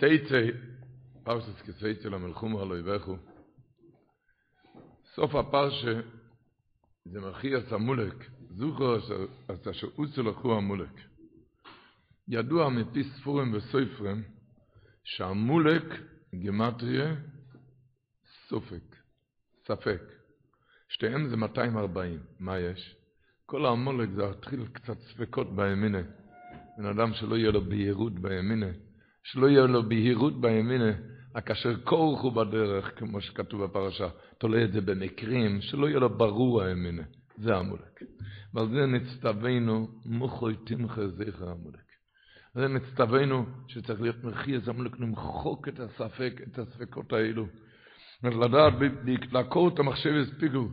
כסייצי, פרשת כסייצי למלחום הלא יבכו. סוף הפרשה זה מכי את המולק, זוכר את אשר אוצו לקחו המולק. ידוע מפי ספורים וסופרים שהמולק גמטריה סופק, ספק. שתיהם זה 240. מה יש? כל המולק זה התחיל קצת ספקות בימינה. בן אדם שלא יהיה לו בהירות בימינה. שלא יהיה לו בהירות בימינה, כאשר כורחו בדרך, כמו שכתוב בפרשה, תולה את זה במקרים, שלא יהיה לו ברור הימינה. זה המולק. ועל זה נצטווינו, מוחוי תמחה זכר המולק. זה נצטווינו שצריך להיות מחי איזה המולק, למחוק את הספק, את הספקות האלו. לדעת, לעקור את המחשב הספיקו.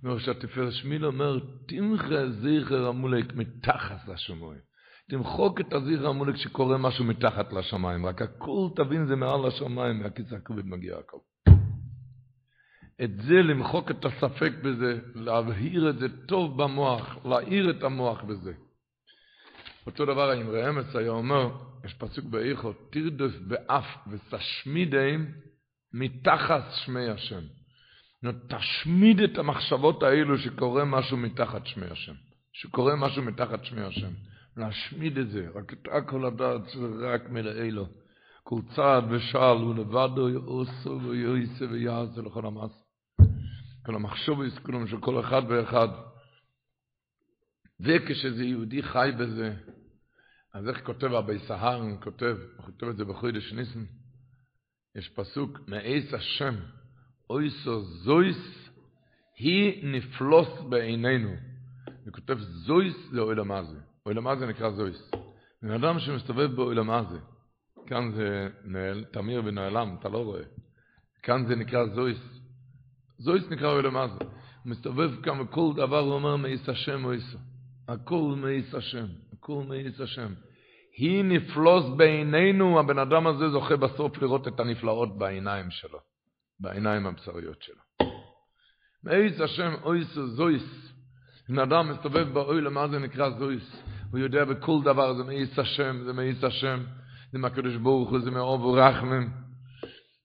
כמו שהתפארת שמיל אומר, תמחה זכר המולק מתחת לשמיים. תמחוק את הזכר המולק שקורה משהו מתחת לשמיים. רק הכל תבין זה מעל לשמיים, מהכיס הכבד מגיע הכל. את זה למחוק את הספק בזה, להבהיר את זה טוב במוח, להאיר את המוח בזה. אותו דבר עם רעמס היה אומר, יש פסוק באיכו, תרדף באף ותשמידם מתחת שמי השם. תשמיד את המחשבות האלו שקורה משהו מתחת שמי השם. שקורה משהו מתחת שמי השם. להשמיד את זה, רק את הכל הדעת רק מלאלו. כל צעד ושאל הוא לבדו יעושו ויועסה ויעשה לכל המס. כל המחשוב כולם של כל אחד ואחד. וכשזה יהודי חי בזה, אז איך כותב אבי סהרן, כותב, כותב את זה בחודש ניסן, יש פסוק, מעץ השם, אויסו זויס, היא נפלוס בעינינו. הוא כותב זויס אוילם הזה. אוילם הזה נקרא זויס. בן אדם שמסתובב באוילם הזה, כאן זה נעל, תמיר ונעלם, אתה לא רואה. כאן זה נקרא זויס. זויס נקרא אוילם הזה. הוא מסתובב כאן וכל דבר הוא אומר מעץ השם אויסו. הכל מעץ השם, הכל מעץ השם. היא נפלוס בעינינו, הבן אדם הזה זוכה בסוף לראות את הנפלאות בעיניים שלו, בעיניים הבשריות שלו. מאיס השם אויס זויס, בן אדם מסתובב באוילם, מה זה נקרא זויס? הוא יודע בכל דבר, זה מאיס השם, זה מאיס השם, זה מהקדוש ברוך הוא, זה מאוב ורחמם.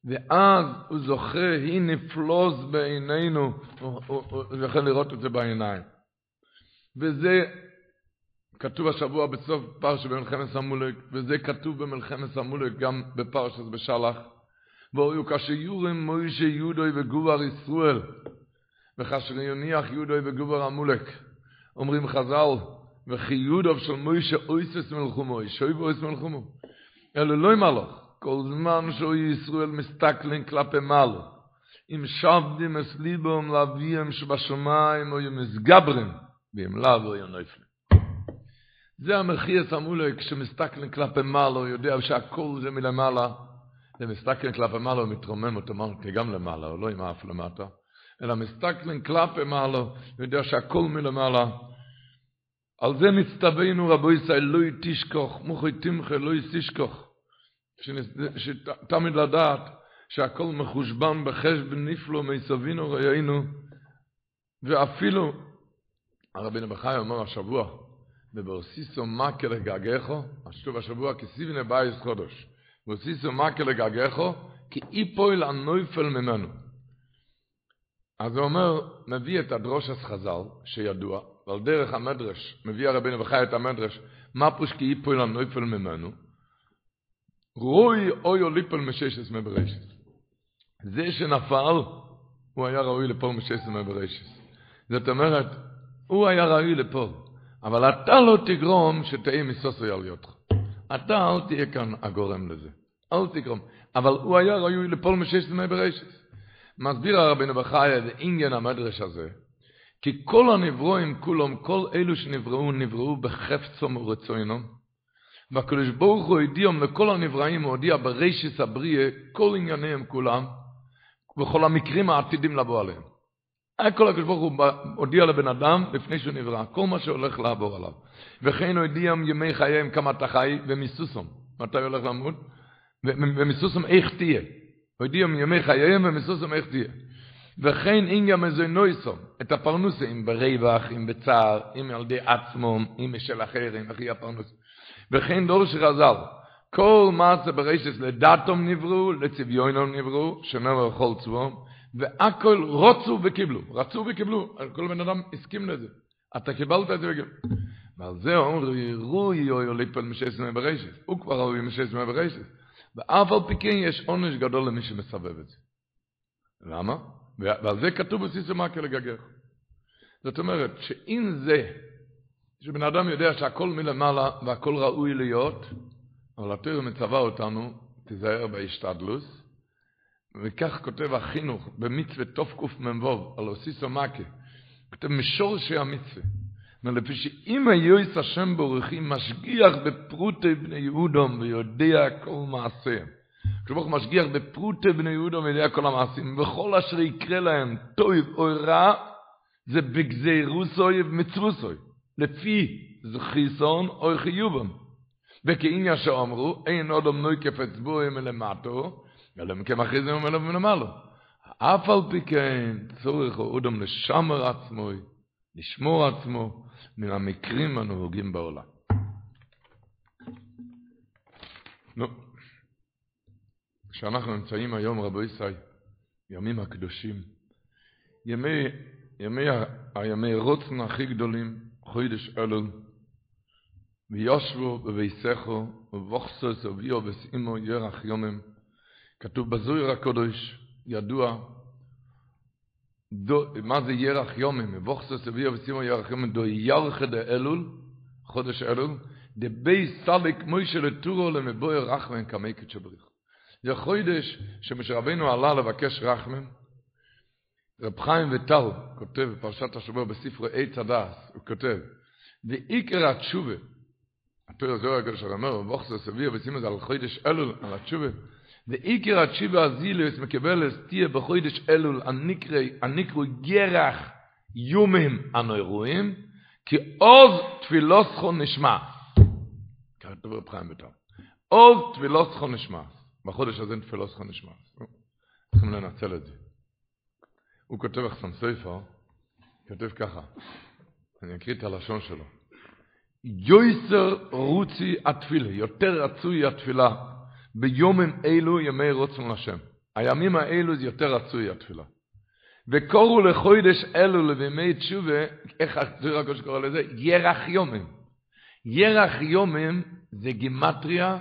ואז הוא זוכה, היא נפלוס בעינינו, הוא, זוכה לראות את זה בעיניים. וזה כתוב השבוע בסוף פרשה במלחמת המולק, וזה כתוב במלחמת המולק גם בפרשת בשלח. ואויו כאשר יורם מוישה יודוי וגובר ישראל, וכאשר יוניח יודוי וגובר המולק. אומרים חז"ל, וכי יודוב של מוישה אויסס מלחומו, שוי ואויס מלחומו. אלו לא ימלוך, כל זמן שאוי ישראל מסתכלים כלפי מעלו. אם שבדים אס ליבום שבשמיים או ימסגברים, ואם לאו או ינופלים. זה המחיר המולק כשמסתכלים כלפי מעלה, הוא יודע שהכל זה מלמעלה. זה מסתכלים כלפי מעלה, הוא מתרומם אוטומטי גם למעלה, הוא לא עם אף למטה. אלא מסתכלים כלפי מעלה, הוא יודע שהכל מלמעלה. על זה נצטווינו רבו ישראל, לא תשכח, מוחי תמחה, לא תשכח. שתמיד לדעת שהכל מחושבן בחשבן נפלו מסבינו ראינו, ואפילו, הרבינו בחי אומר השבוע, וברסיסו מקה לגגךו, השטוב השבוע כסיבנה בייס חודש, ברסיסו מקה לגגךו, כי אי פועל הנויפל ממנו. אז הוא אומר, מביא את הדרוש חז"ל, שידוע, ועל דרך המדרש, מביא הרבינו וחי את המדרש, מה פוש כי אי פועל הנויפל ממנו? רוי אוי אוליפל מששס מבראשס. זה שנפל, הוא היה ראוי לפול מששס מבראשס. זאת אומרת, הוא היה ראוי לפול. אבל אתה לא תגרום שתהיה מסוסי על. אתה אל תהיה כאן הגורם לזה. אל תגרום. אבל הוא היה ראוי לפול משש דמי ברשת. מסביר הרבינו בחיה את עניין המדרש הזה, כי כל הנברואים כולם, כל אלו שנבראו, נבראו בחפצום ורצוינום, והקדוש ברוך הוא הודיעם לכל הנבראים, הוא הודיע ברשת הבריאה, כל ענייניהם כולם, וכל המקרים העתידים לבוא עליהם. כל הקדוש ברוך הוא הודיע לבן אדם לפני שהוא נברא, כל מה שהולך לעבור עליו. וכן הוא הודיע ימי חייהם כמה אתה חי, ומסוסום, מתי הולך למות? ומסוסום איך תהיה. הוא הודיע ימי חייהם ומסוסום איך תהיה. וכן אינגה מזוינויסום, את הפרנוסה, אם ברווח, אם בצער, אם ילדי עצמו, אם משל אחרים, אחי הפרנוס. וכן דור שחז"ל, כל מעשה בראשית לדתום נבראו, לצביונם נבראו, שנאמר כל צבום, והכל רוצו וקיבלו, רצו וקיבלו, כל בן אדם הסכים לזה. אתה קיבלת את זה וקיבלו. ועל זה אומרים, יראו יהיו ליפל משש מי בראשית. הוא כבר ראוי משש מי בראשית. ואף על פי יש עונש גדול למי שמסבב את זה. למה? ועל זה כתוב בסיסו מקל לגגר. זאת אומרת, שאם זה, שבן אדם יודע שהכל מלמעלה והכל ראוי להיות, אבל התורה מצווה אותנו, תיזהר בהשתדלוס, וכך כותב החינוך במצווה תקמ"ו על אוסיסו מקה, כותב משורשי המצווה. לפי שאם היועץ השם בורחי משגיח בפרוטי בני יהודום ויודע כל מעשיהם. כשברוך משגיח בפרוטי בני יהודום ויודע כל המעשים, וכל אשר יקרה להם טויב או רע, זה בגזירוסוי ומצווסוי, לפי זכיסון או חיובם. וכאיניה שאומרו, אין עוד אמנוי כפץ בוהם מלמטו, אלא זה אומר מלמעלו. אף על פי כן, צורך הוא אודם לשמר עצמו, לשמור עצמו, מן המקרים הנהוגים בעולם. נו, כשאנחנו נמצאים היום, רבו ישראל, ימים הקדושים, ימי, ימי, הימי רוצן הכי גדולים, חוידש אלול, ויושבו בביסכו, ובוכסוס וביו וסימו ירח יומם, כתוב בזויר הקודש, ידוע, דו, מה זה ירח יומם? מבוכסוס אביו וסימו ירח יומם, דו ירחה דה אלול, חודש אלול, דה בי סליק מוישה לטורו למבוי רחמן כמי קדשבריך. זה חודש שמשרבנו עלה לבקש רחמן, רב חיים וטל כותב בפרשת השבוע בספרו עץ הדס, הוא כותב, ועיקר התשובה, הפרק זוהר הקדוש אומר, ובוכסוס אביו וסימו זה על חודש אלול, על התשובה, ואיקר התשיבה הזילוס מקבלס תהיה בחודש אלול הנקרו גרח יומים הנוירואים, כי עוז תפילוסכו נשמע. כתוב רב חיים ביטל. עוז תפילוסכו נשמע. בחודש הזה תפילוסכו נשמע. צריכים לנצל את זה. הוא כותב אחסן ספר, כותב ככה, אני אקריא את הלשון שלו. יויסר רוצי התפילה, יותר רצוי התפילה. ביומים אלו ימי רוצן לשם. הימים האלו זה יותר רצוי התפילה. וקורו לחוידש אלו לבימי תשובה, איך החזיר הקודש קורא לזה? ירח יומים. ירח יומים זה גימטריה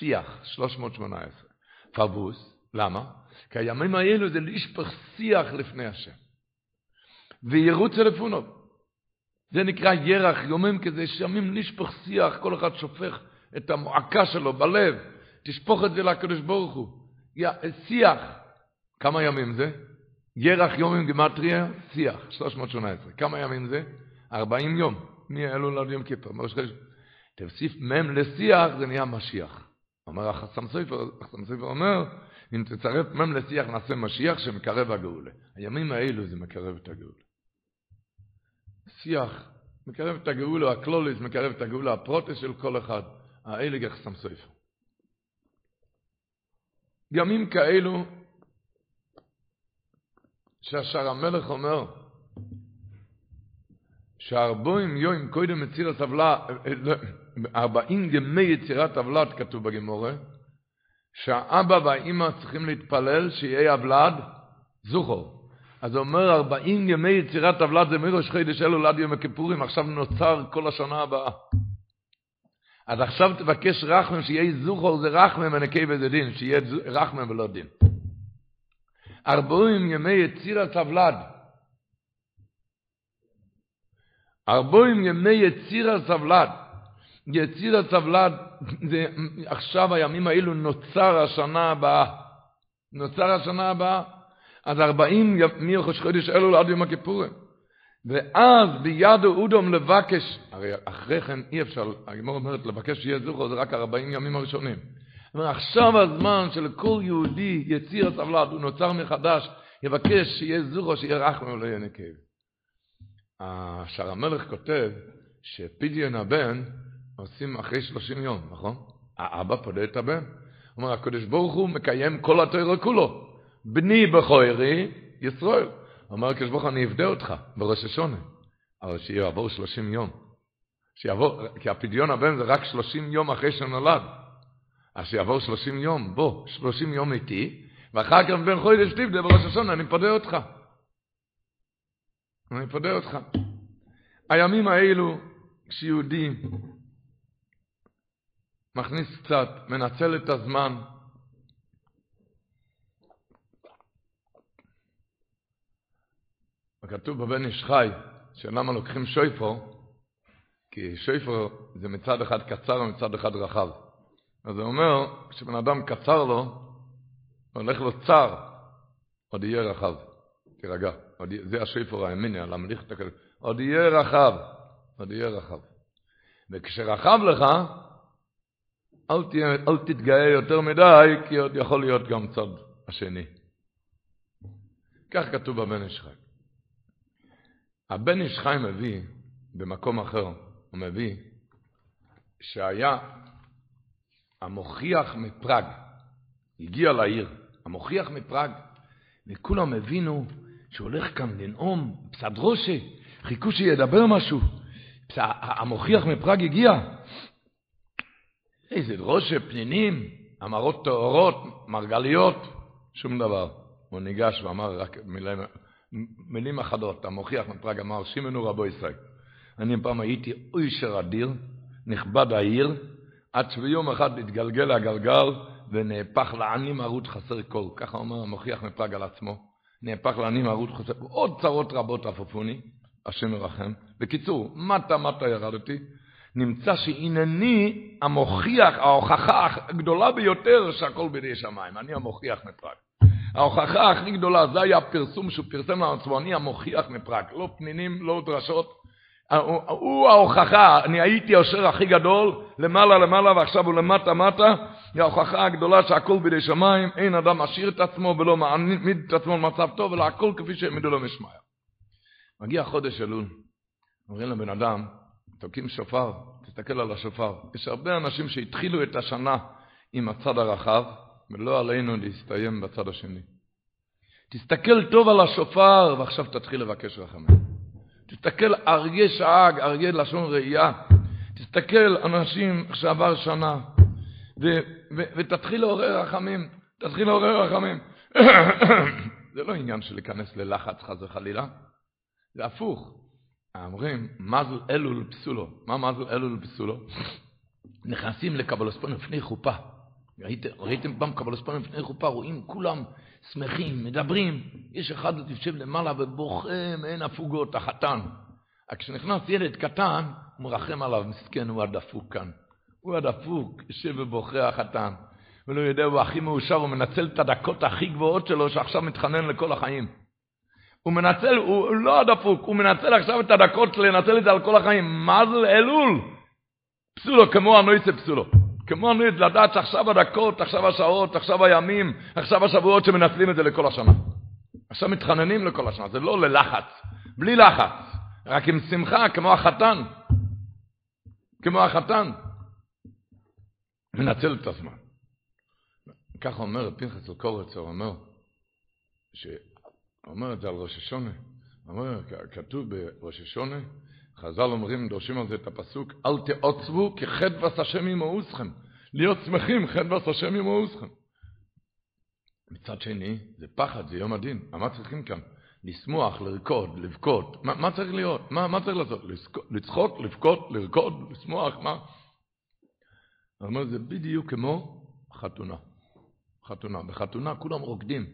שיח, 318. פרבוס, למה? כי הימים האלו זה לשפך שיח לפני השם. וירוץ לפונו. זה נקרא ירח יומים, כי זה שמים לשפך שיח, כל אחד שופך את המועקה שלו בלב. תשפוך את זה לקדוש ברוך הוא. שיח, כמה ימים זה? ירח יום עם גמטריה, שיח, 318. כמה ימים זה? 40 יום, מאלול עד יום כיפור. תוסיף מם לשיח, זה נהיה משיח. אומר החתם סופר, החתם סופר אומר, אם תצרף מם לשיח נעשה משיח שמקרב הגאולה. הימים האלו זה מקרב את הגאולה. שיח מקרב את הגאולה, הכללית מקרב את הגאולה, הפרטית של כל אחד, האלג החתם סופר. ימים כאלו שהשאר המלך אומר, שארבוים יוים קודם מציר הסבלה, אה, אה, לא, 40 ימי יצירת הוולד כתוב בגמורה, שהאבא והאימא צריכים להתפלל שיהיה הוולד זוכר. אז אומר 40 ימי יצירת הוולד זה מראש חידש אלו עד יום הכיפורים, עכשיו נוצר כל השנה הבאה. אז עכשיו תבקש רחמם שיהיה זוכר זה רחמם ונקי וזה דין, שיהיה רחמם ולא דין. 40 ימי יצירת הוולד. 40 ימי יצירת הוולד. יציר הסבלד, זה עכשיו הימים האלו נוצר השנה הבאה. נוצר השנה הבאה. אז ארבעים מי חודש אלו עד יום הכיפורים. ואז ביד אודום לבקש, הרי אחרי כן אי אפשר, הגמור אומרת לבקש שיהיה זוכר זה רק 40 ימים הראשונים. אומר, עכשיו הזמן של כל יהודי יציר הסבלת, הוא נוצר מחדש, יבקש שיהיה זוכר, שיהיה רחמם ולא יהיה נקב. שר המלך כותב שפדיון הבן עושים אחרי 30 יום, נכון? האבא פודה את הבן. הוא אומר, הקדוש ברוך הוא מקיים כל התורה כולו. בני בכוירי, ישראל. אומר הקדוש ברוך אני אבדה אותך בראש השונה, אבל שיעבור שלושים יום. שיעבור, כי הפדיון הבן זה רק שלושים יום אחרי שנולד. אז שיעבור שלושים יום, בוא, שלושים יום איתי, ואחר כך בין חודש תבדה בראש השונה, אני פודה אותך. אני פודה אותך. הימים האלו, כשיהודי מכניס קצת, מנצל את הזמן, כתוב בבן איש חי, שלמה לוקחים שויפו, כי שויפו זה מצד אחד קצר ומצד אחד רחב. אז זה אומר, כשבן אדם קצר לו, הולך לו צר, עוד יהיה רחב. תירגע. עוד, זה השויפו הימיני, על המליך הכלב. עוד יהיה רחב. עוד יהיה רחב. וכשרחב לך, אל, תהיה, אל תתגאה יותר מדי, כי עוד יכול להיות גם צד השני. כך כתוב בבן איש חי. הבן איש חי מביא, במקום אחר, הוא מביא, שהיה המוכיח מפראג, הגיע לעיר, המוכיח מפראג, וכולם הבינו שהולך כאן לנאום, פסד ראשי, חיכו שידבר משהו. המוכיח מפראג הגיע. איזה ראשי, פנינים, אמרות טהורות, מרגליות, שום דבר. הוא ניגש ואמר רק מילים, מילים אחדות. המוכיח מפראג אמר, שימנו רבו ישראל. אני פעם הייתי אוישר אדיר, נכבד העיר, עד שביום אחד התגלגל הגלגל ונהפך לעני ערוץ חסר כל. ככה אומר המוכיח מפראג על עצמו. נהפך לעני ערוץ חסר. עוד צרות רבות עפופוני, השם ירחם. בקיצור, מטה מטה ירדתי. נמצא שהנני המוכיח, ההוכחה הגדולה ביותר שהכל בידי שמיים. אני המוכיח מפראג. ההוכחה הכי גדולה, זה היה הפרסום שהוא פרסם לעצמו, אני המוכיח מפראג. לא פנינים, לא דרשות. הוא ההוכחה, אני הייתי היושר הכי גדול, למעלה למעלה ועכשיו הוא למטה מטה, היא ההוכחה הגדולה שהכל בידי שמיים, אין אדם משאיר את עצמו ולא מעמיד את עצמו במצב טוב, אלא הכל כפי שהעמידו לו משמעיה. מגיע חודש אלול, אומרים לבן אדם, תוקעים שופר, תסתכל על השופר. יש הרבה אנשים שהתחילו את השנה עם הצד הרחב, ולא עלינו להסתיים בצד השני. תסתכל טוב על השופר, ועכשיו תתחיל לבקש רחמים. תסתכל אריה שאג, אריה לשון ראייה. תסתכל אנשים שעבר שנה, ו- ו- ותתחיל לעורר רחמים, תתחיל לעורר רחמים. זה לא עניין של להיכנס ללחץ חס וחלילה, זה הפוך. אומרים, מזל אלול פסולו. מה מזל אלול פסולו? נכנסים לקבלוספון לפני חופה. ראיתם, ראיתם פעם קבלוספון לפני חופה, רואים כולם שמחים, מדברים. יש אחד יושב למעלה ובוכה אין הפוגות, החתן. כשנכנס ילד קטן, מרחם עליו, מסכן, הוא הדפוק כאן. הוא הדפוק, יושב ובוכה החתן. הוא לא יודע, הוא הכי מאושר, הוא מנצל את הדקות הכי גבוהות שלו, שעכשיו מתחנן לכל החיים. הוא מנצל, הוא לא הדפוק, הוא מנצל עכשיו את הדקות לנצל את זה על כל החיים. מזל אלול. פסולו כמו הנויסה פסולו. כמו הנויסה, לדעת שעכשיו הדקות, עכשיו השעות, עכשיו הימים, עכשיו השבועות שמנצלים את זה לכל השנה. עכשיו מתחננים לכל השנה, זה לא ללחץ, בלי לחץ, רק עם שמחה, כמו החתן. כמו החתן. מנצל את הזמן. ככה אומר פנחס אלקורץ, הוא אומר, ש... אומר את זה על ראש השונה. אומר, כתוב בראש השונה, חז"ל אומרים, דורשים על זה את הפסוק, אל תעוצבו כי חדבס השם ימאוסכם. להיות שמחים, חדבס השם ימאוסכם. מצד שני, זה פחד, זה יום הדין. מה צריכים כאן? לשמוח, לרקוד, לבכות. מה, מה צריך להיות? מה, מה צריך לעשות? לצחוק, לבכות, לרקוד, לשמוח, מה? הוא אומר, זה בדיוק כמו חתונה. חתונה. בחתונה כולם רוקדים.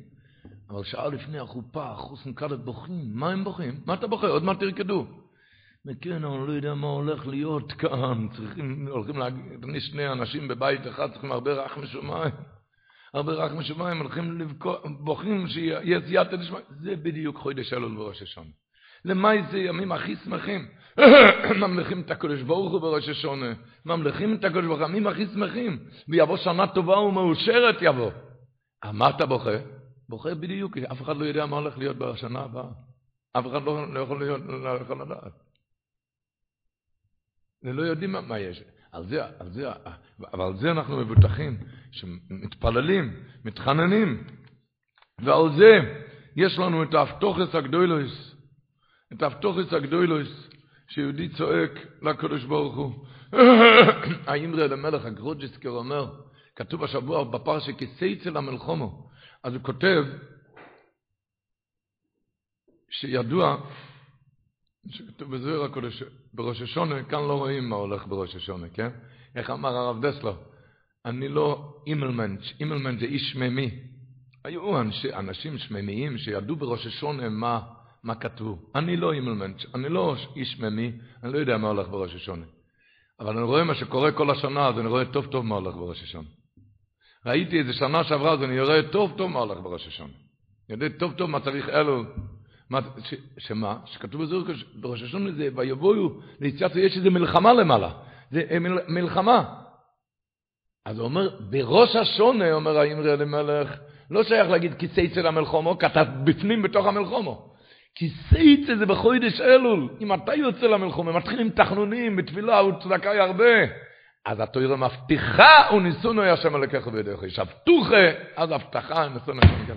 אבל שעה לפני החופה, חוס נקלת בוכים. מה הם בוכים? מה אתה בוכה? עוד מעט תרקדו. וכן, אני לא יודע מה הולך להיות כאן. צריכים, הולכים להכניס שני אנשים בבית אחד, צריכים הרבה רח משמיים. הרבה רח משמיים, הולכים לבכות, בוכים שיהיה סייעתא דשמיא. זה בדיוק חודש אלול בראש השונה. למאי זה ימים הכי שמחים. ממלכים את הקדוש ברוך הוא בראש השונה. ממלכים את הקדוש ברוך הוא, ימים הכי שמחים. ויבוא שנה טובה ומאושרת יבוא. מה אתה בוכה? בוכה בדיוק, כי אף אחד לא יודע מה הולך להיות בשנה הבאה. אף אחד לא, לא יכול להיות, לא יכול לדעת. ולא יודעים מה, מה יש. על זה, על זה, אבל על זה אנחנו מבוטחים, שמתפללים, מתחננים, ועל זה יש לנו את האפתוחס הגדולוס, את האפתוחס הגדולוס, שיהודי צועק לקדוש ברוך הוא. האמרי למלך הגרוג'סקר אומר, כתוב השבוע בפרשה כסייצל המלחומו. אז הוא כותב שידוע, שכתוב בזוהר הקודש, בראש השונה, כאן לא רואים מה הולך בראש השונה, כן? איך אמר הרב דסלר? אני לא אימלמנט, אימלמנט זה איש שממי. היו אנשי, אנשים שממיים שידעו בראש השונה מה, מה כתבו. אני לא אימלמנט, אני לא איש שממי, אני לא יודע מה הולך בראש השונה. אבל אני רואה מה שקורה כל השנה, אז אני רואה טוב טוב מה הולך בראש השונה. ראיתי איזה שנה שעברה, אז אני רואה טוב טוב מה הולך בראש השונה. יודע טוב טוב מה צריך אלו, מה, ש, שמה? שכתוב בזור בראש השונה זה, ויבואו ליציאת, יש איזה מלחמה למעלה. זה מל, מלחמה. אז הוא אומר, בראש השונה, אומר האמרי אלימלך, לא שייך להגיד כיסי אצל המלחומו, כי אתה בפנים בתוך המלחומו. כיסי אצל זה בחוידש אלול. אם אתה יוצא למלחומו, מתחיל עם תחנונים, בתפילה וצדקה ירבה. אז התוירה מבטיחה וניסונו השם הלקח בידיך. שבתוכה, אז הבטחה ניסונו השם הלקח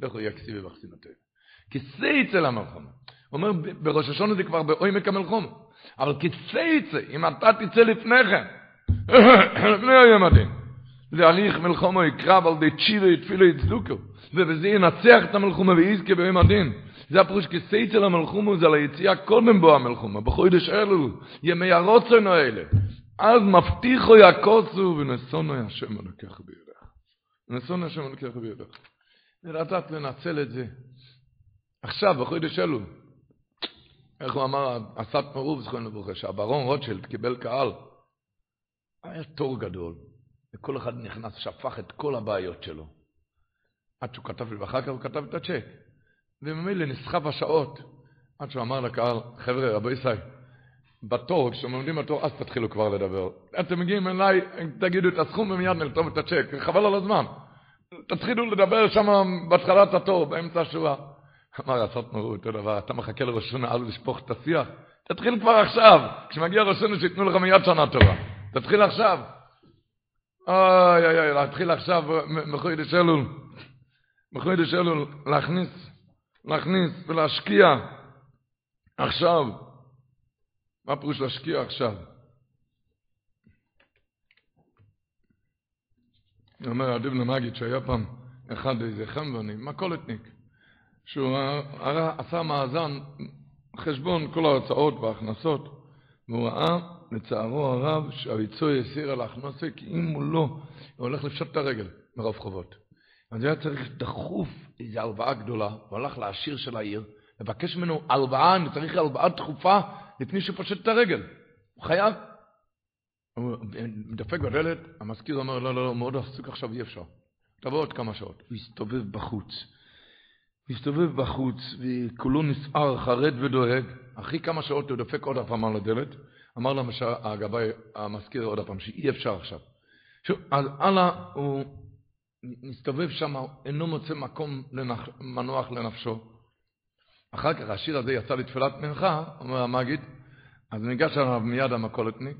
בידיך יקסי ובחסינתו. כיסי אצל המלחומו. הוא אומר, בראש השונה זה כבר בעומק המלחומו. אבל כיסי אצל, אם אתה תצא לפניכם, לפני היום הדין. להליך מלחומו יקרב על די צ'ילה יתפילו יצדוקו, ובזה ינצח את המלחומה ויזכה ביום הדין. זה הפירוש כסי של המלחומו, זה על היציאה קודם בו המלחומה, בחודש אלו, ימי הרוצנו האלה. אז מבטיחו יקוסו ונסונו השם הלקח בידך. נסונו השם הלקח בידך. לדעת לנצל את זה. עכשיו, בחודש אלו, איך הוא אמר, אסת מרוב זכרנו ברוך, שהברון רוטשילד קיבל קהל, היה תור גדול, וכל אחד נכנס, שפך את כל הבעיות שלו. עד שהוא כתב לי, ואחר כך הוא כתב את הצ'ק. וממילא נסחב השעות, עד שהוא אמר לקהל, חבר'ה, רבי ישראל, בתור, כשאתם עומדים בתור, אז תתחילו כבר לדבר. אתם מגיעים אליי, תגידו את הסכום ומיד נלטום את הצ'ק, חבל על הזמן. תתחילו לדבר שם בהתחלת התור, באמצע השבוע. אמר נורו אותו דבר, אתה מחכה לראש שונה אז לשפוך את השיח? תתחיל כבר עכשיו, כשמגיע ראש שונה שייתנו לך מיד שנה טובה. תתחיל עכשיו. אוי אוי אוי, להתחיל עכשיו מחוידש אלול. מחוידש אלול, להכניס, להכניס ולהשקיע עכשיו. מה פירוש להשקיע עכשיו? אומר, הדיב למגיד שהיה פעם אחד איזה חמבני, מכולתניק, שהוא עשה מאזן, חשבון כל ההוצאות וההכנסות, והוא ראה לצערו הרב, שהביצוע יסיר על ההכנסה, כי אם הוא לא, הוא הולך לפשוט את הרגל מרוב חובות. אז היה צריך דחוף איזו הלוואה גדולה, הוא הלך לעשיר של העיר, לבקש ממנו הלוואה, אני צריך הלוואה דחופה לפני שהוא פושט את הרגל. הוא חייב. הוא דפק בדלת, המזכיר אומר, לא, לא, לא, מאוד עסוק עכשיו, אי אפשר. תבוא עוד כמה שעות. הוא הסתובב בחוץ. הוא הסתובב בחוץ, וכולו נסער, חרד ודואג. אחרי כמה שעות הוא דופק עוד הפעם על הדלת. אמר להם הגבאי, המזכיר עוד פעם, שאי אפשר עכשיו. שוב, אז הלאה הוא מסתובב שם, אינו מוצא מקום לנח, מנוח לנפשו. אחר כך השיר הזה יצא לתפילת מנחה, אומר המגיד, אז ניגש אליו מיד המקולתניק,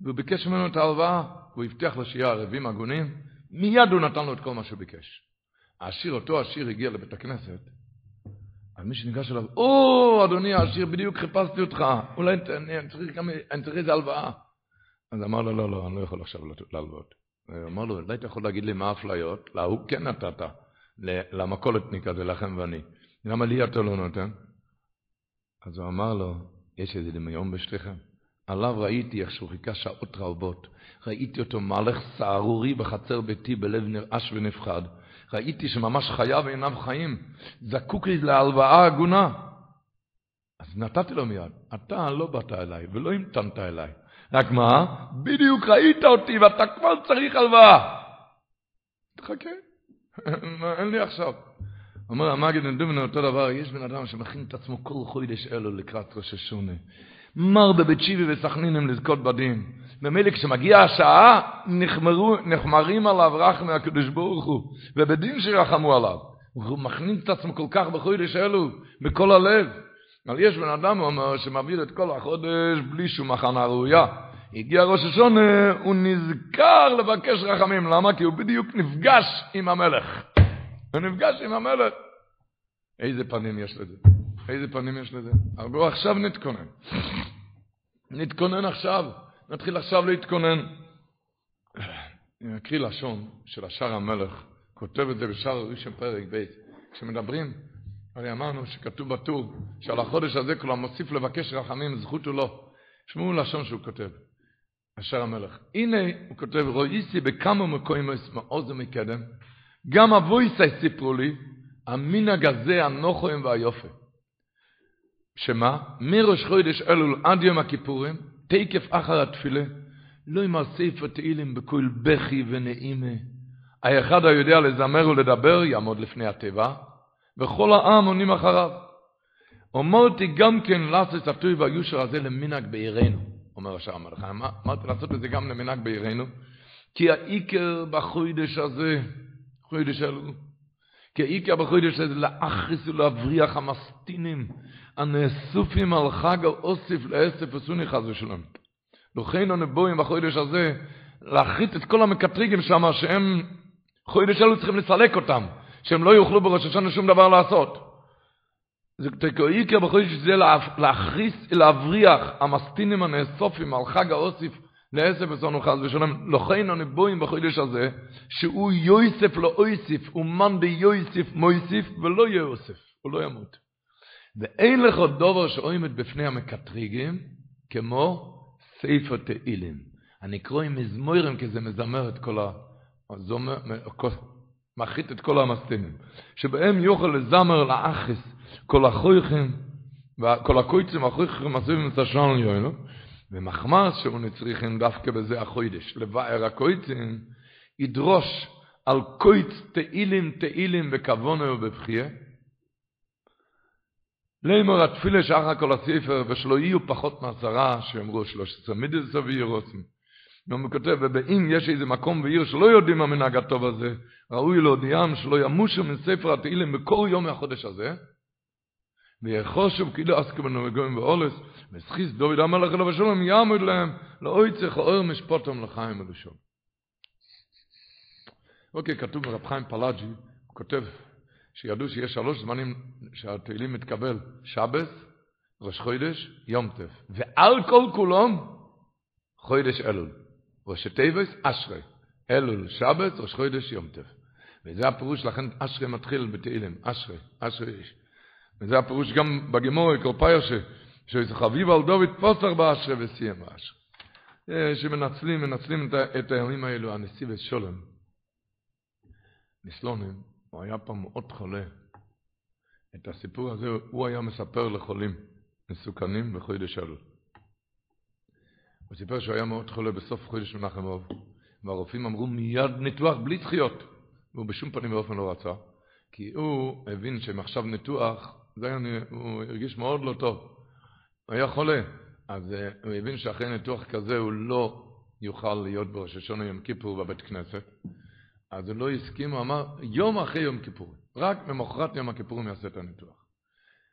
והוא ביקש ממנו את ההלוואה, הוא הבטיח לו שיהיה ערבים הגונים, מיד הוא נתן לו את כל מה שהוא ביקש. העשיר, אותו עשיר הגיע לבית הכנסת, אז מי שניגש אליו, או, אדוני העשיר, בדיוק חיפשתי אותך, אולי אני צריך גם, אני צריך איזה הלוואה. אז אמר לו, לא, לא, אני לא יכול עכשיו להלוות. אמר לו, אולי אתה יכול להגיד לי מה האפליות? להוא כן נתת, למכולתניק הזה, לכם ואני. למה לי אתה לא נותן? אז הוא אמר לו, יש איזה דמיון בשתיכם. עליו ראיתי איך שהוא חיכה שעות רבות. ראיתי אותו מהלך סהרורי בחצר ביתי בלב נרעש ונפחד. ראיתי שממש חייו אינם חיים, זקוק לי להלוואה הגונה. אז נתתי לו מיד, אתה לא באת אליי ולא המתנת אליי. רק מה? בדיוק ראית אותי ואתה כבר צריך הלוואה. תחכה, אין לי עכשיו. אומר המגיד נדומנו אותו דבר, יש בן אדם שמכין את עצמו כל חודש אלו לקראת ראש השונה. מר בבית שיבי וסכנינים לזכות בדין. ממילא כשמגיעה השעה, נחמרו, נחמרים עליו רחמי הקדוש ברוך הוא, ובדין שרחמו עליו. הוא מכניס את עצמו כל כך בחודש אלו, בכל הלב. אבל יש בן אדם, הוא אומר, שמעביר את כל החודש בלי שום הכנה ראויה. הגיע ראש השונה, הוא נזכר לבקש רחמים. למה? כי הוא בדיוק נפגש עם המלך. הוא נפגש עם המלך. איזה פנים יש לזה? איזה פנים יש לזה? אבל עכשיו נתכונן. נתכונן עכשיו. נתחיל עכשיו להתכונן. אני אקריא לשון של השאר המלך, כותב את זה בשער הראשון פרק ב', כשמדברים, הרי אמרנו שכתוב בטור, שעל החודש הזה כל המוסיף לבקש רחמים, זכות הוא לא. שמעו לשון שהוא כותב, השאר המלך. הנה, הוא כותב, רואיסי בכמה מקוים מעוז ומקדם, גם אבויסי סיפרו לי, המנהג הזה הנוחוים והיופי. שמה? מראש חודש אלול עד יום הכיפורים, תקף אחר התפילה, לא עם הספר תהילים בכל בכי ונעימה. האחד היודע לזמר ולדבר יעמוד לפני הטבע, וכל העם עונים אחריו. אמרתי גם כן לעשות הטוי והיושר הזה למנהג בעירנו, אומר השאר המלך. אמרתי לעשות את זה גם למנהג בעירנו, כי העיקר בחודש הזה, חודש אלו, כי העיקר בחודש הזה לאחריס ולהבריח המסטינים הנאסופים על חג האוסיף לאסף וסוני חס ושלום. לכן הנבואים בחודש הזה, להחריט את כל המקטריגים שם, שהם חודש אלו צריכים לסלק אותם, שהם לא יוכלו בראש השנה שום דבר לעשות. זה תקעיקר בחודש הזה להכריס, להבריח המסטינים הנאסופים על חג האוסיף לאסף וסונו חס ושלום. לכן הנבואים בחודש הזה, שהוא יויסף לא אויסיף, הוא מן ביויסיף מויסיף ולא יאוסף, הוא לא ימות. ואין לך דובר שעומד בפני המקטריגים, כמו ספר תהילים. אני קורא עם מזמורים, כי זה מזמר את כל ה... מחית את כל המסתינים. שבהם יוכל לזמר לאחס כל החויכים, כל הקויצים, החויכים, הסביבים את השעון יוינו, ומחמס שהוא נצריכים דווקא בזה החוידש. לבאר הקויצים, ידרוש על קויץ תהילים תהילים בכוונה ובבחייה, לימור התפילה שאחר כל הספר, ושלא יהיו פחות מעשרה, שאמרו שלושת עשרה סבי רוצים. הוא כותב, ואם יש איזה מקום ועיר שלא יודעים המנהג הטוב הזה, ראוי להודיעם שלא ימושו מספר התהילים בכל יום מהחודש הזה, ויחושו כאילו עסקו בנוגעים ואולס, וסחיס דוד המלך אלו ושלום יעמוד להם, לאוי צריך אור משפוטם לחיים ולשום. אוקיי, כתוב ברב חיים פלאג'י, הוא כותב, שידעו שיש שלוש זמנים שהתהילים מתקבל, שבס, ראש חודש, יום טף. ועל כל כולם, חודש אלול. ראש טבס, אשרי. אלול, שבס, ראש חודש, יום טף. וזה הפירוש, לכן אשרי מתחיל בתהילים, אשרי, אשרי איש. וזה הפירוש גם בגמור, קורפייר, שזה חביב על דוד פוסר באשרי וסיים באשרי. שמנצלים, מנצלים את הימים האלו, הנשיא ושולם. נסלונים, הוא היה פעם מאוד חולה. את הסיפור הזה הוא היה מספר לחולים מסוכנים בחודש אלול. הוא סיפר שהוא היה מאוד חולה בסוף חודש מנחם אוב, והרופאים אמרו מיד ניתוח בלי דחיות, והוא בשום פנים ואופן לא רצה, כי הוא הבין שהם עכשיו ניתוח, זה היה, הוא הרגיש מאוד לא טוב. הוא היה חולה, אז הוא הבין שאחרי ניתוח כזה הוא לא יוכל להיות בראש השונה יום כיפור בבית כנסת, אז הוא לא הסכים, הוא אמר, יום אחרי יום כיפור, רק ממחרת יום הכיפורים יעשה את הניתוח.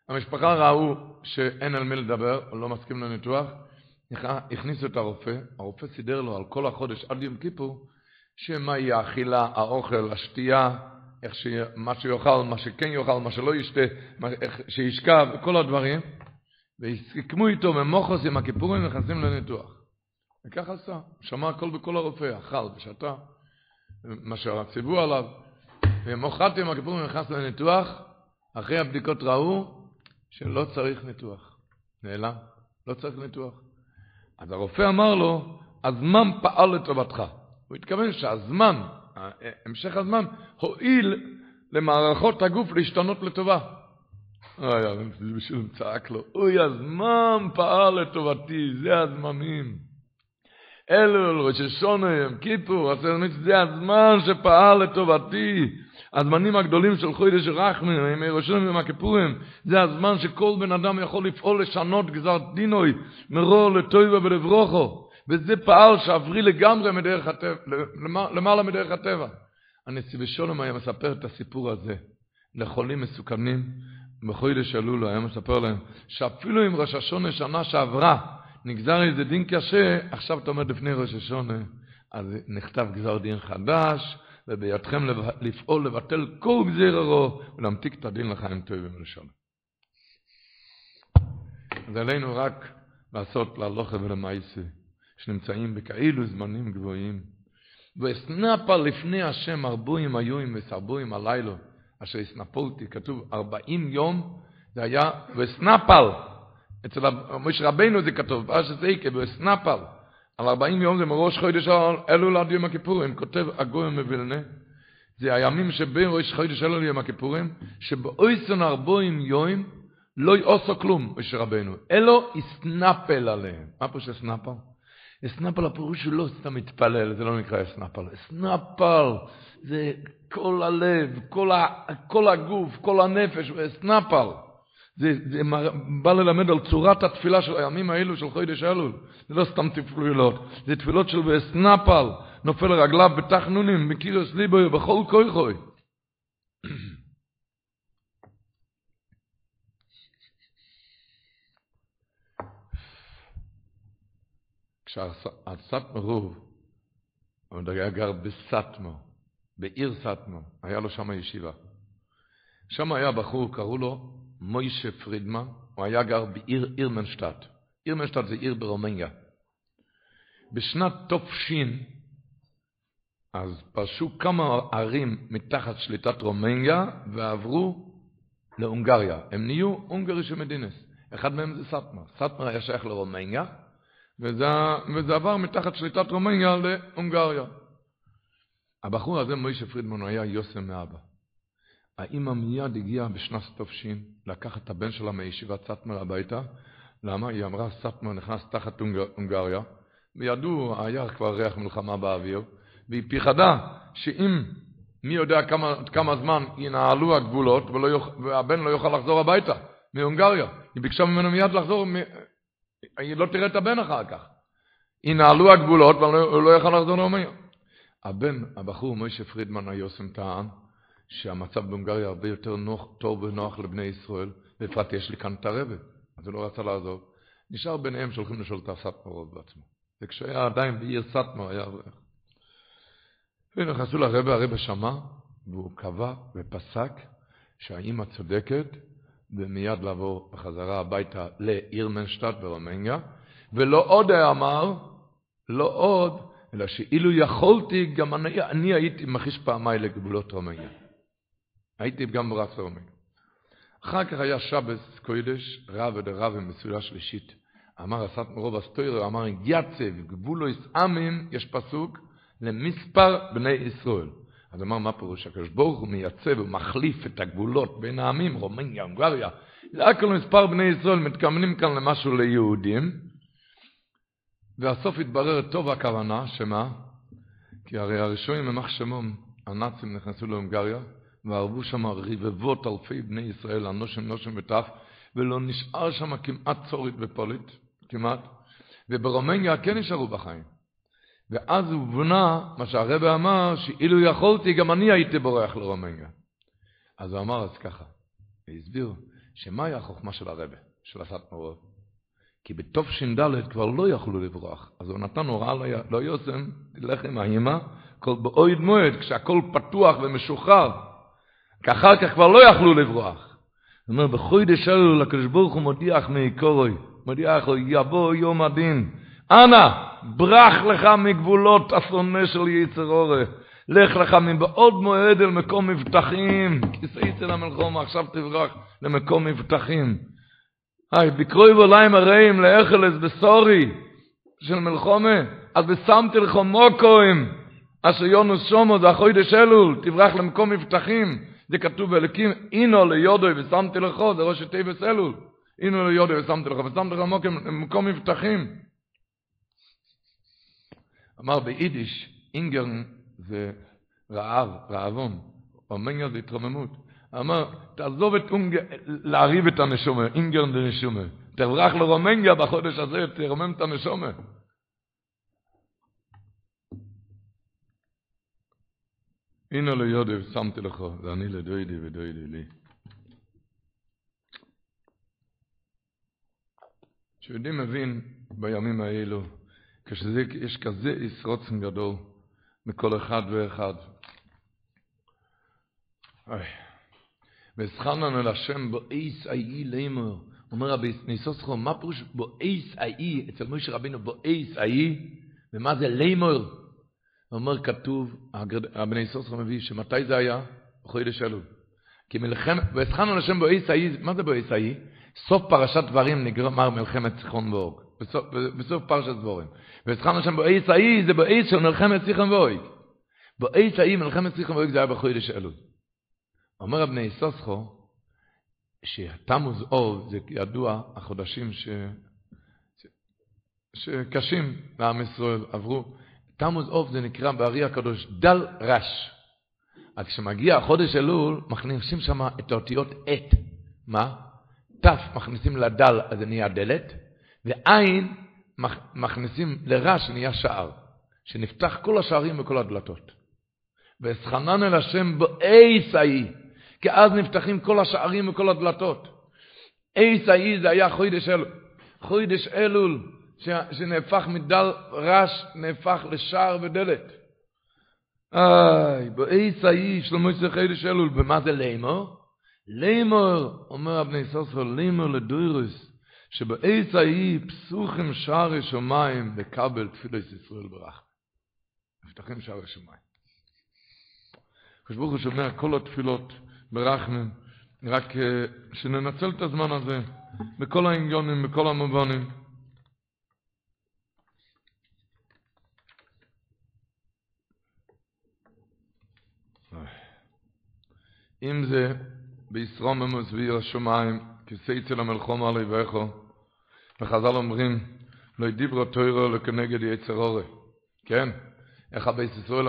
המשפחה ראו שאין על מי לדבר, הוא לא מסכים לניתוח, הכניסו את הרופא, הרופא סידר לו על כל החודש עד יום כיפור, שמה יהיה האכילה, האוכל, השתייה, איך ש... מה שיאכל, מה שכן יאכל, מה שלא ישתה, מה... איך... שישכב, כל הדברים, והסכמו איתו ממוחוס עם הכיפורים נכנסים לניתוח. וככה עשה, שמע הכל בכל הרופא, אכל ושתה. מה שציוו עליו. ומוחרת יום הכיפורים נכנס לניתוח, אחרי הבדיקות ראו שלא צריך ניתוח. נעלם, לא צריך ניתוח. אז הרופא אמר לו, הזמן פעל לטובתך. הוא התכוון שהזמן, המשך הזמן, הועיל למערכות הגוף להשתנות לטובה. בשביל צעק לו, אוי, הזמן פעל לטובתי, זה הזמנים. אלול, ראש השונה, יום כיפור, זה הזמן שפעל לטובתי. הזמנים הגדולים של חודש רחמן, ימי ראשון ויום הכיפורים, זה הזמן שכל בן אדם יכול לפעול לשנות גזר דינוי, מרור לטויבה ולברוכו. וזה פעל שעברי לגמרי מדרך הטבע, למעלה מדרך הטבע. הנשיא בשולם היה מספר את הסיפור הזה לחולים מסוכנים, בחודש אלול היה מספר להם, שאפילו אם ראש השונה שנה שעברה, נגזר איזה דין קשה, עכשיו אתה עומד לפני ראש השונה, אז נכתב גזר דין חדש, ובידכם לפעול לבטל כל גזיר הרו, ולהמתיק את הדין לחיים טובים ולשון. אז עלינו רק לעשות להלוכה ולמעשה, שנמצאים בכאילו זמנים גבוהים, ואסנפה לפני השם ארבועים היועים וסרבועים הלילו, אשר הסנפולתי, כתוב ארבעים יום, זה היה וסנפל, אצל משה רבנו זה כתוב, אז זה יקה, וסנפל, על ארבעים יום זה מראש חודש אלול עד יום הכיפורים, כותב הגוי מבילנה, זה הימים שבין ראש חודש אלול יום הכיפורים, שבאויסון ארבועים יום, לא יעשו כלום, משה רבנו, אלו יסנפל עליהם. מה פה שסנפל? אסנפל הפירוש הוא לא סתם מתפלל, זה לא נקרא אסנפל. אסנפל זה כל הלב, כל, ה, כל הגוף, כל הנפש, אסנפל. זה, זה בא ללמד על צורת התפילה של הימים האלו של חודש אלול. זה לא סתם תפילות, זה תפילות של ואסנפל, נופל רגליו בתחנונים, בקירוס ליבו ובכל כוי כשהסטמו רוב, הוא היה גר בסטמו, בעיר סטמו, היה לו שם ישיבה. שם היה בחור, קראו לו מוישה פרידמן, הוא היה גר בעיר אירמנשטט. אירמנשטט זה עיר ברומניה. בשנת תופשין, אז פרשו כמה ערים מתחת שליטת רומניה ועברו להונגריה. הם נהיו הונגרי של מדינס. אחד מהם זה סטמר. סטמר היה שייך לרומניה, וזה, וזה עבר מתחת שליטת רומניה להונגריה. הבחור הזה, מוישה פרידמן, הוא היה יוסם מאבא. האימא מיד הגיעה בשנת תופשין לקחת את הבן שלה מישיבת סטמר הביתה. למה? היא אמרה, סטמר נכנס תחת הונגריה, וידעו, היה כבר ריח מלחמה באוויר, והיא פיחדה שאם מי יודע כמה, כמה זמן ינהלו הגבולות ולא, והבן לא יוכל לחזור הביתה מהונגריה. היא ביקשה ממנו מיד לחזור לא תראה את הבן אחר כך. ינעלו הגבולות והוא לא יוכל לחזור לאומיה. הבן, הבחור מוישה פרידמן היוסם טען שהמצב בהונגריה הרבה יותר נוח, טוב ונוח לבני ישראל, בפרט יש לי כאן את הרבא, אז הוא לא רצה לעזוב. נשאר ביניהם שהולכים לשאול את הסטמרות בעצמו. וכשהיה עדיין בעיר סטמר היה. ונכנסו לרבא, הרבא שמע, והוא קבע ופסק שהאימא צודקת, ומיד לעבור בחזרה הביתה לאירמנשטט ברומניה, ולא עוד אמר, לא עוד, אלא שאילו יכולתי, גם אני, אני הייתי מכיש פעמיי לגבולות רומניה. הייתי גם ברס רומניה. אחר כך היה שבס קוידש, רב ודרב מסעודה שלישית. אמר אסת מרוב הסטוירו, אמר יצב גבולו יסעמים, יש פסוק, למספר בני ישראל. אז אמר, מה פירוש? הקדוש ברוך הוא מייצב ומחליף את הגבולות בין העמים, רומניה, הונגריה. על מספר בני ישראל מתכוונים כאן למשהו ליהודים. והסוף התברר טוב הכוונה, שמה? כי הרי הראשונים ממח שמום, הנאצים נכנסו להונגריה, וערבו שם רבבות אלפי בני ישראל, אנושים נושים וטף, ולא נשאר שם כמעט צורית ופולית, כמעט. וברומניה כן נשארו בחיים. ואז הוא בונה מה שהרבא אמר, שאילו יכולתי, גם אני הייתי בורח לרומניה. אז הוא אמר אז ככה, והסביר, שמהי החוכמה של הרבא, של הסטמרות? כי בתוף ש"ד כבר לא יכלו לברוח. אז הוא נתן הוראה לא יוסם, תלך עם האמא, כל באויד מועד, כשהכל פתוח ומשוחרר. כי אחר כך כבר לא יכלו לברוח. הוא אומר, בחוידש אלו לקדוש ברוך הוא מודיח מעיקורוי, מודיח לו, יבוא יום הדין. אנא, ברח לך מגבולות אסונה של יצר אורך. לך לך מבעוד מועד אל מקום מבטחים. כיסא אצל המלחומה, עכשיו תברח למקום מבטחים. היי, בקרוי בוליים הרעים לאכלס בסורי של מלחומה, אז ושמתי לך מוקוים, אשר יונוס שומו, זה החוידש אלול, תברח למקום מבטחים. זה כתוב באלוקים, אינו ליודוי ושמתי לך, זה ראש תיבס אלול. אינו ליודוי ושמתי לך, ושמתי מוקוים למקום מבטחים. אמר ביידיש, אינגרן זה רעב, רעבון, אומניה זה התרוממות. אמר, תעזוב את אונגר, להריב את הנשומה, אינגרן זה נשומה. תברח לרומניה בחודש הזה, תרומם את הנשומה. הנה לא יודי, שמתי לך, ואני לדוידי ודוידי לי. שיהודי מבין בימים האלו, כשיש כזה ישרוצן גדול מכל אחד ואחד. וזכרנו אל השם בואיס האי לימור. אומר רבי ניסוסכו, מה פירוש בואיס האי, אצל מוישה רבינו בואיס האי, ומה זה לימור? אומר כתוב, הבני סוסר מביא, שמתי זה היה? בחודש אלול. כי מלחמת, והסחנו לשם בואי סאי, מה זה בואי סאי? סוף פרשת דברים נגמר מלחמת סיחון ואוג. בסוף, בסוף פרשת דבורים. והסחנו לשם בואי סאי, זה בואי של מלחמת סיחון ואוג. בואי סאי, מלחמת סיחון ואוג זה היה בחודש אלול. אומר הבני סוסחו, שתמוז אוב זה ידוע החודשים ש... שקשים לעם ישראל עברו. תמוז אוב זה נקרא בארי הקדוש דל רש. אז כשמגיע החודש אלול, מכניסים שם את האותיות את. מה? תף מכניסים לדל, אז זה נהיה דלת, ועין מכניסים לרש, נהיה שער. שנפתח כל השערים וכל הדלתות. ואסחנן אל השם באייס ההיא, כי אז נפתחים כל השערים וכל הדלתות. אייס ההיא זה היה חודש אלול. חודש אלול, שנהפך מדל רש, נהפך לשער ודלת. איי, באיס האיש, לא מויסר חידש אלול, במה זה לימור? לימור, אומר אבני סוסר, לימור לדוירוס, שבאיס האי פסוחים שערי שמיים לקבל תפילת ישראל ברח. נפתחים שערי שמיים. הקדוש ברוך הוא שומע כל התפילות ברחמים, רק שננצל את הזמן הזה בכל העניונים, בכל המובנים. אם זה בישרוממוס ויר השמיים, כיסא אצל המלחום עלי ואיכו, וחז"ל אומרים, לא דיברו תוירו לכנגד יצר אורי. כן? איך הבייס ישראל,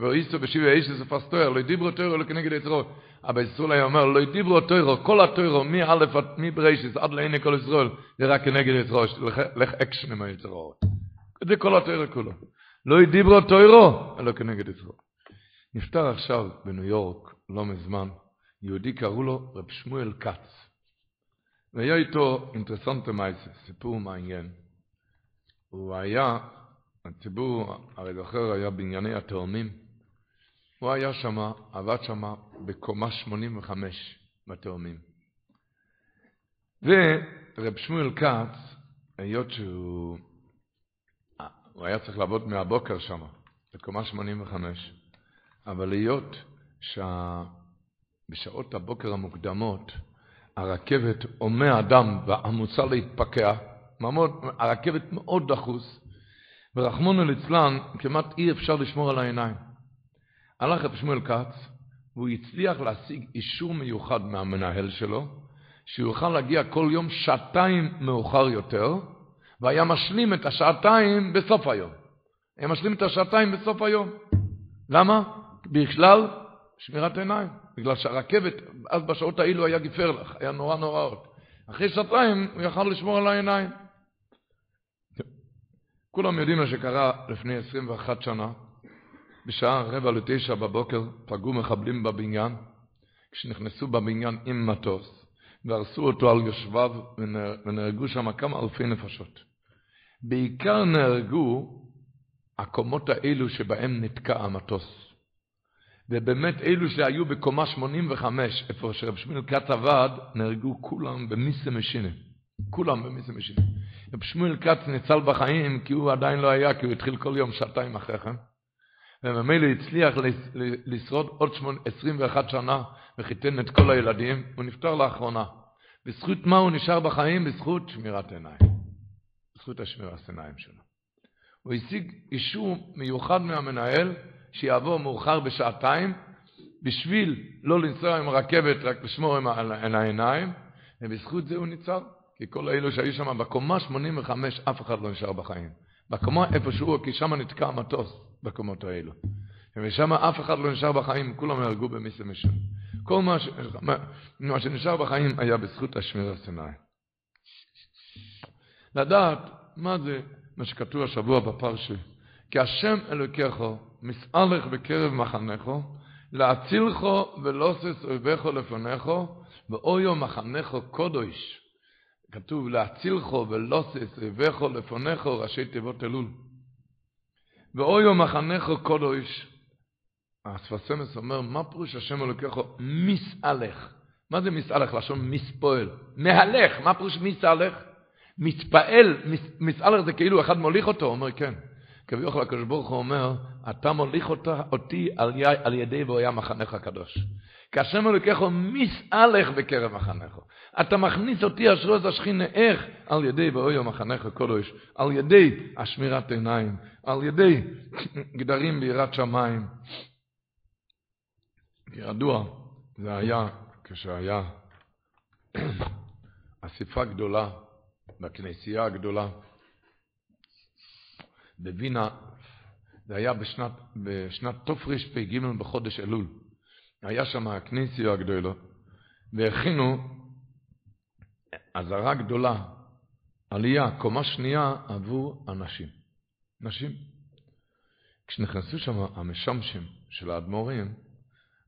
ואיסו בשיבי האיש זה פסטויר, לא דיברו תוירו לכנגד יצר אורי. הבייס ישראל היה אומר, לא דיברו תוירו, כל התוירו, מא' עד מברישיס עד לעיני כל ישראל, זה רק כנגד יצר אורי, לך אקשן עם היצר אורי. זה כל התוירו כולו. לא דיברו תוירו, אלא כנגד יצר. נפטר עכשיו בניו יורק, לא מזמן, יהודי קראו לו רב שמואל כץ. והיה איתו אינטרסנטה מייסה, סיפור מעניין. הוא היה, הציבור, הרי זוכר, היה בענייני התאומים. הוא היה שם, עבד שם בקומה 85 בתאומים. ורב שמואל כץ, היות שהוא הוא היה צריך לעבוד מהבוקר שם, בקומה 85, אבל היות שבשעות הבוקר המוקדמות הרכבת הומה אדם ועמוסה להתפקע, הרכבת מאוד דחוס, ורחמונו ליצלן כמעט אי אפשר לשמור על העיניים. הלך רב שמואל כץ, והוא הצליח להשיג אישור מיוחד מהמנהל שלו, שהוא יוכל להגיע כל יום שעתיים מאוחר יותר, והיה משלים את השעתיים בסוף היום. היה משלים את השעתיים בסוף היום. למה? בכלל שמירת עיניים. בגלל שהרכבת, אז בשעות האלו היה גפרלך, היה נורא נוראות. אחרי שעתיים הוא יכל לשמור על העיניים. כולם יודעים מה שקרה לפני 21 שנה. בשעה רבע לתשע בבוקר פגעו מחבלים בבניין, כשנכנסו בבניין עם מטוס, והרסו אותו על יושביו, ונהרגו שם כמה אלפי נפשות. בעיקר נהרגו הקומות האלו שבהם נתקע המטוס. ובאמת אלו שהיו בקומה 85, איפה שרב שמואל כץ עבד, נהרגו כולם במיסה משינה. כולם במיסה משינה. רב שמואל כץ ניצל בחיים כי הוא עדיין לא היה, כי הוא התחיל כל יום שעתיים אחרי כן. וממילא הצליח לשרוד עוד 21 שנה וחיתן את כל הילדים, הוא נפטר לאחרונה. בזכות מה הוא נשאר בחיים? בזכות שמירת עיניים. בזכות השמירת עיניים שלו. הוא השיג אישור מיוחד מהמנהל, שיעבור מאוחר בשעתיים, בשביל לא לנסוע עם הרכבת, רק לשמור עם העיניים, ובזכות זה הוא ניצל. כי כל אלו שהיו שם בקומה 85, אף אחד לא נשאר בחיים. בקומה איפה שהוא, כי שם נתקע המטוס, בקומות האלו. ושם אף אחד לא נשאר בחיים, כולם נהרגו במיסה משם. כל מה, ש... מה שנשאר בחיים היה בזכות השמיר הסיני. לדעת מה זה מה שכתוב השבוע בפרשה, כי השם אלוקיך מסעלך בקרב מחנךו, להצילכו ולוסס אויביכו לפניכו, ואויו מחנךו קודש. כתוב להצילכו ולוסס אויביכו לפניכו, ראשי תיבות אלול. ואויו מחנךו קודש. הספסמס אומר, מה פירוש השם אלוקיך מסעלך? מה זה מסעלך? לשון מספועל. מהלך, מה פירוש מסעלך? מתפעל, מסעלך זה כאילו אחד מוליך אותו, אומר כן. כביכול הקדוש ברוך הוא אומר, אתה מוליך אותה, אותי על, י, על ידי ואויה מחנך הקדוש. כי השם אלוקיך מסעלך בקרב מחנך. אתה מכניס אותי אשרות השכינה, איך? על ידי ואויה מחנך הקדוש, על ידי השמירת עיניים, על ידי גדרים ביראת שמיים. ידוע, זה היה כשהיה אספה גדולה בכנסייה הגדולה בווינה, זה היה בשנת, בשנת תרפ"ג בחודש אלול. היה שם הכנסייה הגדולה, והכינו אזהרה גדולה, עלייה, קומה שנייה עבור אנשים. נשים. כשנכנסו שם המשמשים של האדמו"רים,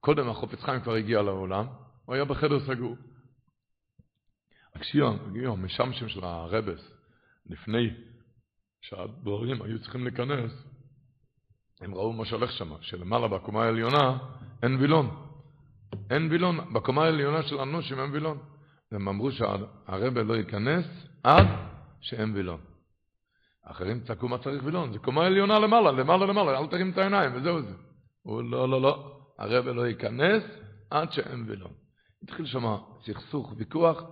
קודם החופץ חיים כבר הגיע לעולם, הוא היה בחדר סגור. כשהגיעו המשמשים של הרבס, לפני שהדבורים היו צריכים להיכנס, הם ראו מה שהולך שם, שלמעלה בקומה העליונה אין וילון. אין וילון, בקומה העליונה של הנושים אין וילון. הם אמרו שהרבה לא ייכנס עד שאין וילון. אחרים צעקו מה צריך וילון, זה קומה עליונה למעלה, למעלה למעלה, אל תרים את העיניים, וזהו זה. הוא לא, לא, לא, הרבה לא ייכנס עד שאין וילון. התחיל שם סכסוך, ויכוח,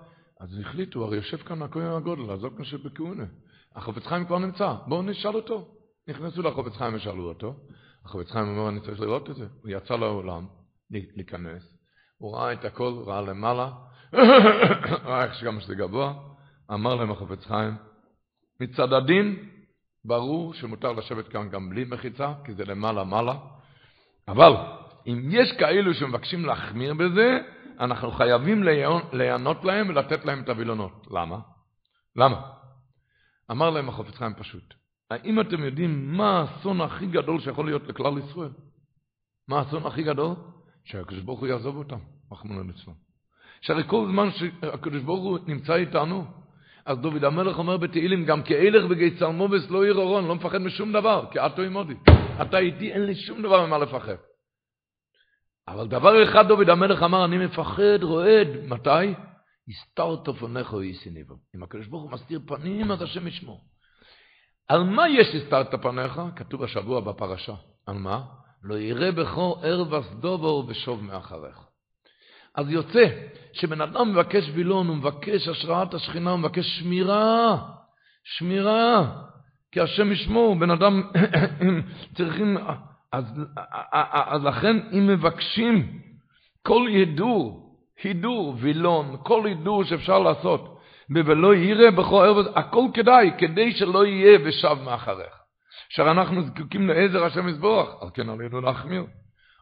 אז החליטו, הרי יושב כאן הכהן הגודל, עזוב כאן שבכהונה. החופץ חיים כבר נמצא, בואו נשאל אותו. נכנסו לחופץ חיים ושאלו אותו. החופץ חיים אומר, אני צריך לראות את זה. הוא יצא לעולם להיכנס, הוא ראה את הכל, ראה למעלה, ראה איך שגם שזה גבוה, אמר להם החופץ חיים, מצד הדין, ברור שמותר לשבת כאן גם בלי מחיצה, כי זה למעלה-מעלה, אבל אם יש כאלו שמבקשים להחמיר בזה, אנחנו חייבים להיענות להם ולתת להם את הווילונות. למה? למה? אמר להם החופץ חיים פשוט, האם אתם יודעים מה האסון הכי גדול שיכול להיות לכלל ישראל? מה האסון הכי גדול? שהקדוש ברוך הוא יעזוב אותם, רחמנא ליצלן. שהרי כל זמן שהקדוש ברוך הוא נמצא איתנו, אז דוד המלך אומר בתהילים, גם כאילך וגי צלמובס לא עיר אורון, לא מפחד משום דבר, כי עתו עמודי. אתה איתי, אין לי שום דבר ממה לפחד. אבל דבר אחד דוד המלך אמר, אני מפחד, רועד. מתי? הסתרת או יסיניבו. אם הקדוש ברוך הוא מסתיר פנים, אז השם ישמור. על מה יש הסתרת פניך? כתוב השבוע בפרשה. על מה? לא יראה בכו ערב וסדובו ושוב מאחריך. אז יוצא שבן אדם מבקש וילון, הוא מבקש השראת השכינה, הוא מבקש שמירה, שמירה, כי השם ישמור, בן אדם צריכים, אז, אז לכן אם מבקשים כל ידור, הידור, וילון, כל הידור שאפשר לעשות, ולא יראה בכל ערב, הכל כדאי, כדי שלא יהיה ושב מאחריך. אשר אנחנו זקוקים לעזר השם יזבוח, על כן עלינו להחמיר.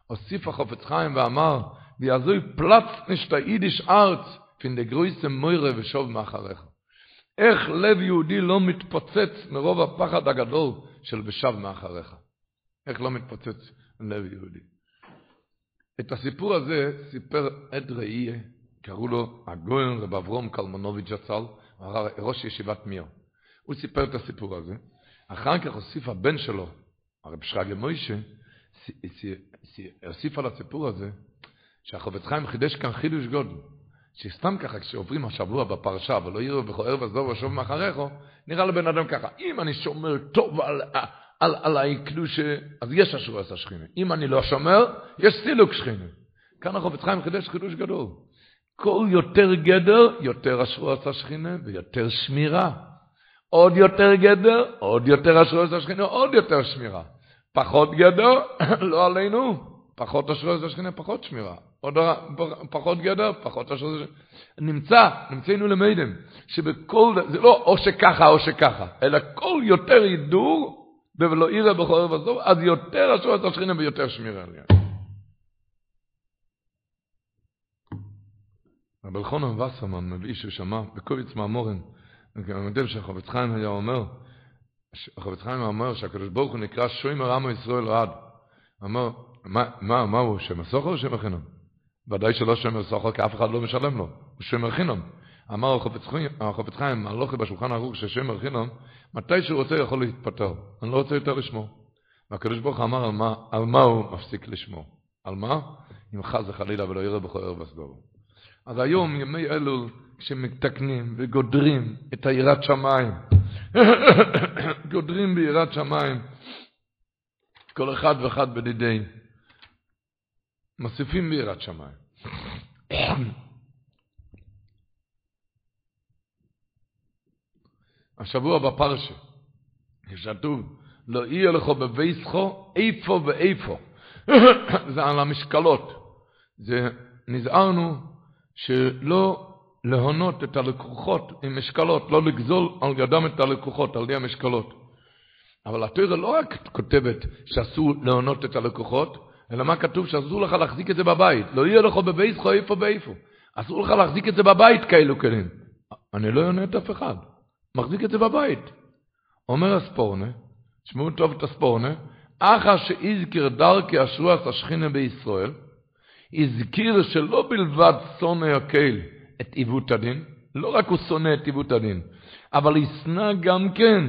הוסיף החופץ חיים ואמר, ויעזוי פלץ נשת היידיש ארץ, פין דגרויסם מוירה ושוב מאחריך. איך לב יהודי לא מתפוצץ מרוב הפחד הגדול של ושב מאחריך? איך לא מתפוצץ לב יהודי? את הסיפור הזה סיפר עד ראייה, קראו לו הגויין רב אברום קלמנוביץ' זצ"ל, ראש ישיבת מיר. הוא סיפר את הסיפור הזה. אחר כך הוסיף הבן שלו, הרב שרגא מוישה, הוסיף על הסיפור הזה, שהחובץ חיים חידש כאן חידוש גודל. שסתם ככה, כשעוברים השבוע בפרשה, ולא יראו בכל ערב עזוב ושוב מאחריך, נראה לבן אדם ככה, אם אני שומר טוב על, על, על הקדוש, אז יש אשרועס השכינה. אם אני לא שומר, יש סילוק שכינה. כאן החובץ חיים חידש חידוש גדול. כל יותר גדר, יותר אשרועס השכינה ויותר שמירה. עוד יותר גדר, עוד יותר אשרועס השכינה, עוד יותר שמירה. פחות גדר, לא עלינו, פחות אשרועס השכינה, פחות שמירה. עוד פחות גדר, פחות אשרועס השכינה. נמצא, נמצאנו למדם, שבכל, זה לא או שככה או שככה, אלא כל יותר הידור, ולא בכל ערב הזו, אז יותר אשרו את השכינה ויותר שמירה עליה. רבי אלחונן וסרמן מביא ששמע בקוביץ מאמורן, אני יודע שהחובץ חיים היה אומר, החובץ חיים אומר שהקדוש ברוך הוא נקרא שוימר עמו ישראל רעד. אמר, מה, מה, מה הוא, שם הסוחר או שם החינם? ודאי שלא שם הסוחר, כי אף אחד לא משלם לו, הוא שם החינם. אמר החופץ חיים, הלוכי בשולחן ערוך ששם חינם, מתי שהוא רוצה יכול להתפטר. אני לא רוצה יותר לשמור. והקדוש ברוך אמר על מה, על מה הוא מפסיק לשמור. על מה? אם חס וחלילה ולא יראה ערב הסדור. אז היום, ימי אלול, כשמתקנים וגודרים את היראת שמיים, גודרים ביראת שמיים, כל אחד ואחד בדידי, מוסיפים ביראת שמיים. השבוע בפרשה, כשכתוב, לא יהיה לך בביסחו איפה ואיפה. זה על המשקלות. זה, נזהרנו שלא להונות את הלקוחות עם משקלות, לא לגזול על ידם את הלקוחות, על ידי המשקלות. אבל התורה לא רק כותבת שאסור להונות את הלקוחות, אלא מה כתוב? שאסור לך להחזיק את זה בבית. לא יהיה לך בביסחו איפה ואיפה. אסור לך להחזיק את זה בבית כאלו כלים. אני לא יונה את אף אחד. מחזיק את זה בבית. אומר הספורנה, תשמעו טוב את הספורנה, אחר שהזכיר דרכי אשרועס השכינה בישראל, הזכיר שלא בלבד שונא הקהל את עיוות הדין, לא רק הוא שונא את עיוות הדין, אבל ישנא גם כן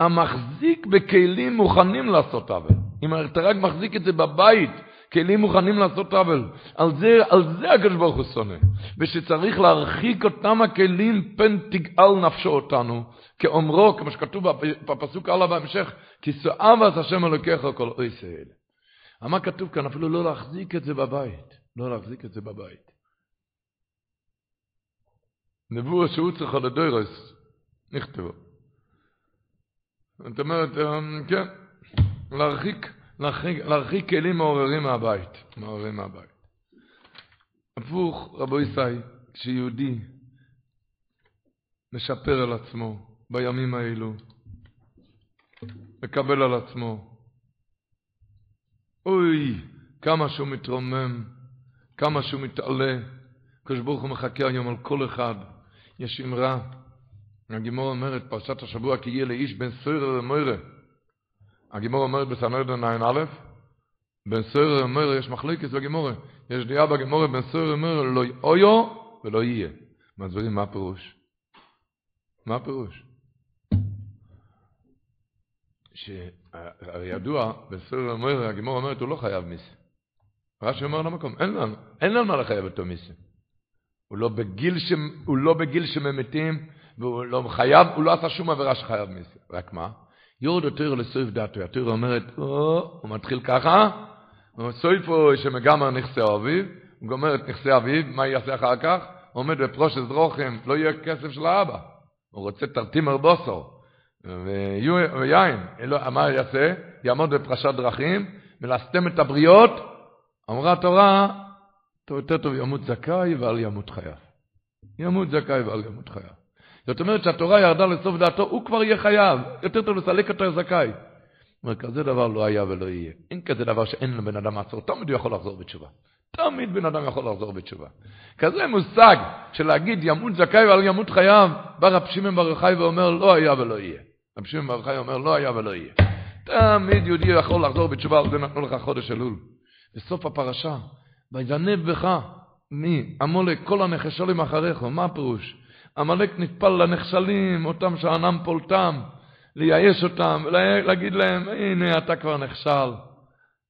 המחזיק בכלים מוכנים לעשות עוול. אם אתה רק מחזיק את זה בבית, כלים מוכנים לעשות עוול. על זה, על זה הקדוש ברוך הוא שונא. ושצריך להרחיק אותם הכלים, פן תגאל נפשו אותנו. כאומרו, כמו שכתוב בפסוק הלאה בהמשך, כי שואב השם אלוקיך כל אוי סהל. מה כתוב כאן? אפילו לא להחזיק את זה בבית. לא להחזיק את זה בבית. נבואה שהוא צריך על הדוירס, נכתבו. זאת אומרת, כן, להרחיק, להרחיק, להרחיק כלים מעוררים מהבית, מעוררים מהבית. הפוך, רבו ישי, כשיהודי משפר על עצמו בימים האלו, מקבל על עצמו, אוי, כמה שהוא מתרומם, כמה שהוא מתעלה, הקדוש ברוך הוא מחכה היום על כל אחד. יש אמרה, הגימור אומרת, פרשת השבוע, כי יהיה לאיש בן סוירר למוירה. הגימור אומרת בסנרדן ע"א, בן סוירר למוירה, יש מחלוקת בגימורה. יש דעה בגימורה, בן סוירר למוירה, לא אויו ולא יהיה. מסבירים מה הפירוש. מה הפירוש? שהרי ידוע, סוירר למוירה, הגימור אומרת, הוא לא חייב מיסה. רש"י אומר למקום, אין לנו, אין לנו מה לחייב אותו מיסה. הוא לא בגיל, ש... הוא לא בגיל שממיתים, והוא לא חייב, הוא לא עשה שום עבירה שחייב מיסה. רק מה? יורד יותר לסויף דעתו. התורה אומרת, או, הוא מתחיל ככה, סויפו שמגמר נכסי אביו, הוא גומר את נכסי אביו, מה יעשה אחר כך? הוא עומד בפרושס דרוכם, לא יהיה כסף של האבא. הוא רוצה תרתימר בוסו, ויין. מה יעשה? יעמוד בפרשת דרכים, מלסתם את הבריות, אמרה התורה, יותר טוב ימות זכאי ואל ימות חייו. ימות זכאי ואל ימות חייו. זאת אומרת שהתורה ירדה לסוף דעתו, הוא כבר יהיה חייב. יותר טוב לסלק אותו זכאי. אומר, כזה דבר לא היה ולא יהיה. אין כזה דבר שאין לבן אדם מעצור, תמיד הוא יכול לחזור בתשובה. תמיד בן אדם יכול לחזור בתשובה. כזה מושג של להגיד ימות זכאי ואל ימות חייו, בא רב שמעון בר יוחאי ואומר לא היה ולא יהיה. רב שמעון בר יוחאי אומר לא היה ולא יהיה. תמיד יהודי יכול לחזור בתשובה, על זה נתנו לך חודש אלול. בסוף הפרשה, ויזנב בך, מי? עמולק, כל הנחשלים אחריך, מה הפירוש? עמלק נטפל לנחשלים, אותם שענם פולטם, לייאש אותם, להגיד להם, הנה אתה כבר נכשל,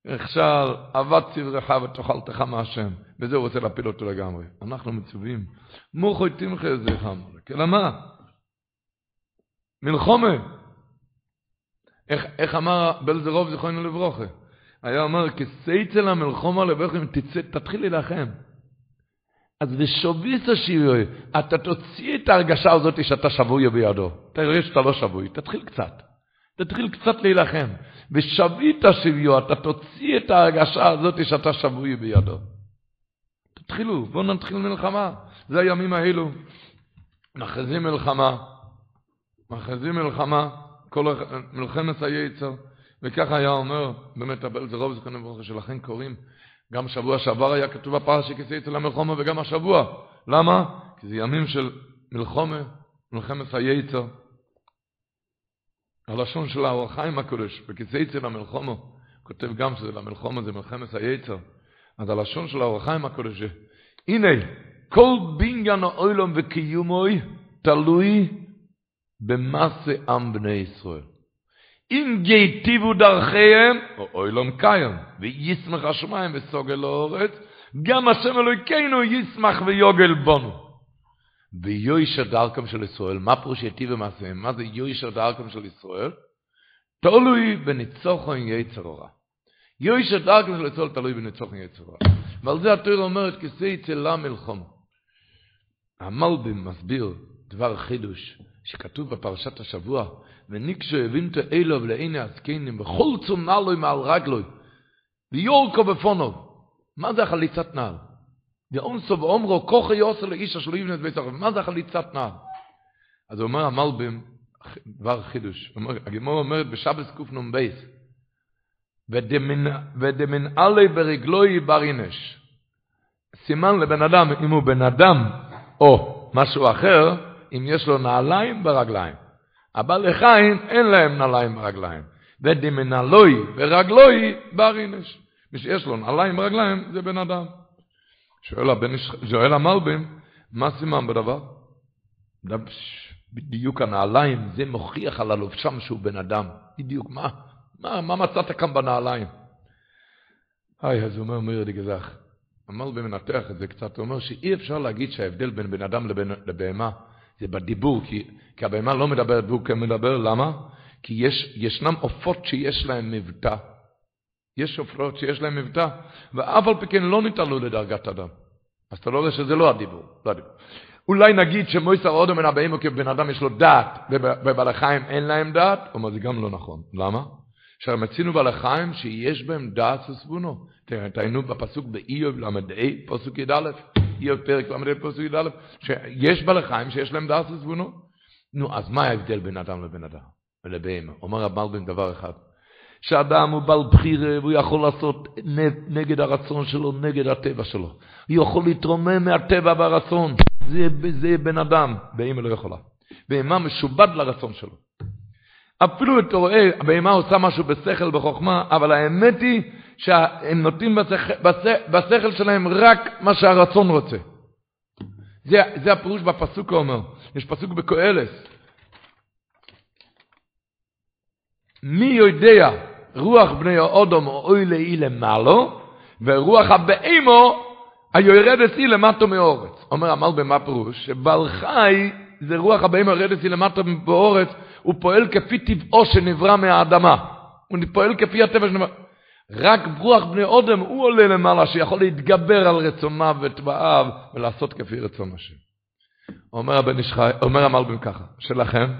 נכשל, עבד צברך ותאכלתך מהשם. וזה הוא רוצה להפיל אותו לגמרי. אנחנו מצווים, מוחוי תמחה איזה עמלק. אלא מה? מלחומה. איך, איך אמר בלזרוב זיכרונו לברוכה? היה אומר, כסייצל המלחומה לבכם, תתחיל להילחם. אז בשוביס השיווי, אתה תוציא את ההרגשה הזאת שאתה שבוי בידו. אתה רואה שאתה לא שבוי, תתחיל קצת. תתחיל קצת להילחם. ושבית שביו, אתה תוציא את ההרגשה הזאת שאתה שבוי בידו. תתחילו, בואו נתחיל מלחמה. זה הימים האלו. מכריזים מלחמה. מכריזים מלחמה. כל מלחמת היצר. וככה היה אומר, באמת, זה רוב זכרנו ברוך שלכן קוראים, גם שבוע שעבר היה כתוב בפרשה כיסא אצל המלחומה וגם השבוע. למה? כי זה ימים של מלחומה, מלחמת היצר. הלשון של האור החיים הקודש, בכיסא אצל המלחומה, כותב גם שזה למלחומה זה מלחמת היצר. אז הלשון של האור החיים הקודש, הנה, כל בניין האוילום וקיומוי תלוי במסה עם בני ישראל. אם גייטיבו דרכיהם, או אוילום קיים, וישמח השמיים וסוגל לאורץ, גם השם אלוהיכנו ישמח ויוגל בונו. ויוישר דרכם של ישראל, מה פירוש יטיב במעשיהם? מה זה יוישר דרכם של ישראל? תלוי בניצוחון יצר הורא. יש דאג לצול תלוי בניצוחון יצר הורא. ועל זה התורה אומרת, כסי צלה מלחום. המלבים מסביר דבר חידוש, שכתוב בפרשת השבוע, וניקשו הבינת אלוב לעיני הזקנים, בכל צונלוי מעל רגלוי, ויורקו בפונו. מה זה החליצת נעל? ואומסו ואומרו, כוחו יוסר לאיש אשר לא יבנה את בית החולים. מה זה החליצת נעל? אז הוא אומר המלבים, דבר חידוש. הגמור אומרת בשבס קנ"ב, ודמנעלי ברגלוי ברינש. סימן לבן אדם, אם הוא בן אדם או משהו אחר, אם יש לו נעליים ברגליים. הבעלי חיים אין להם נעליים ברגליים. ודמנעלוי ברגלוי ברינש. מי שיש לו נעליים ברגליים זה בן אדם. שואל, הבן, שואל המלבים, מה סימן בדבר? בדיוק הנעליים, זה מוכיח על הלובשם שהוא בן אדם. בדיוק, מה, מה, מה מצאת כאן בנעליים? היי, אז הוא אומר, מאיר דגזך, המלבי מנתח את זה קצת, הוא אומר שאי אפשר להגיד שההבדל בין בן אדם לבהמה זה בדיבור, כי, כי הבהמה לא מדברת והוא כן מדבר, למה? כי יש, ישנם עופות שיש להם מבטא. יש עופות שיש להם מבטא, ואף על פי כן לא ניתנו לדרגת אדם. אז אתה לא רואה שזה לא הדיבור, לא הדיבור. אולי נגיד שמויסר אודו מן הבאים כבן אדם יש לו דעת, ובעלי חיים אין להם דעת, אומר זה גם לא נכון. למה? שהרי מצינו בעלי חיים שיש בהם דעת וסבונו. תהיינו בפסוק באיוב ל"ה, פסוק י"א, פרק ל"ה, פסוק י"א, שיש בעלי שיש להם דעת וסבונו. נו, אז מה ההבדל בין אדם לבין אדם ולבהמה? אומר רב בן דבר אחד, שאדם הוא בעל בחירה והוא יכול לעשות נגד הרצון שלו, נגד הטבע שלו. הוא יכול להתרומם מהטבע והרצון. זה, זה בן אדם, בהמה לא יכולה. בהמה משובד לרצון שלו. אפילו אתה רואה, הבהמה עושה משהו בשכל, בחוכמה, אבל האמת היא שהם נותנים בשכל, שלהם רק מה שהרצון רוצה. זה, זה הפירוש בפסוק אומר. יש פסוק בקהלת. מי יודע רוח בני האודום אוי לאי למעלו, ורוח הבאמו היורדת היא למטו מאורץ. אומר המל במה פירוש? שבעל חי זה רוח הבאים היורדת היא למטו מאורץ, הוא פועל כפי טבעו שנברא מהאדמה. הוא פועל כפי הטבע שנברא. רק רוח בני אודם הוא עולה למעלה, שיכול להתגבר על רצוניו וטבעיו ולעשות כפי רצון השם. אומר הבן איש חי, אומר המלבים ככה, שלכם,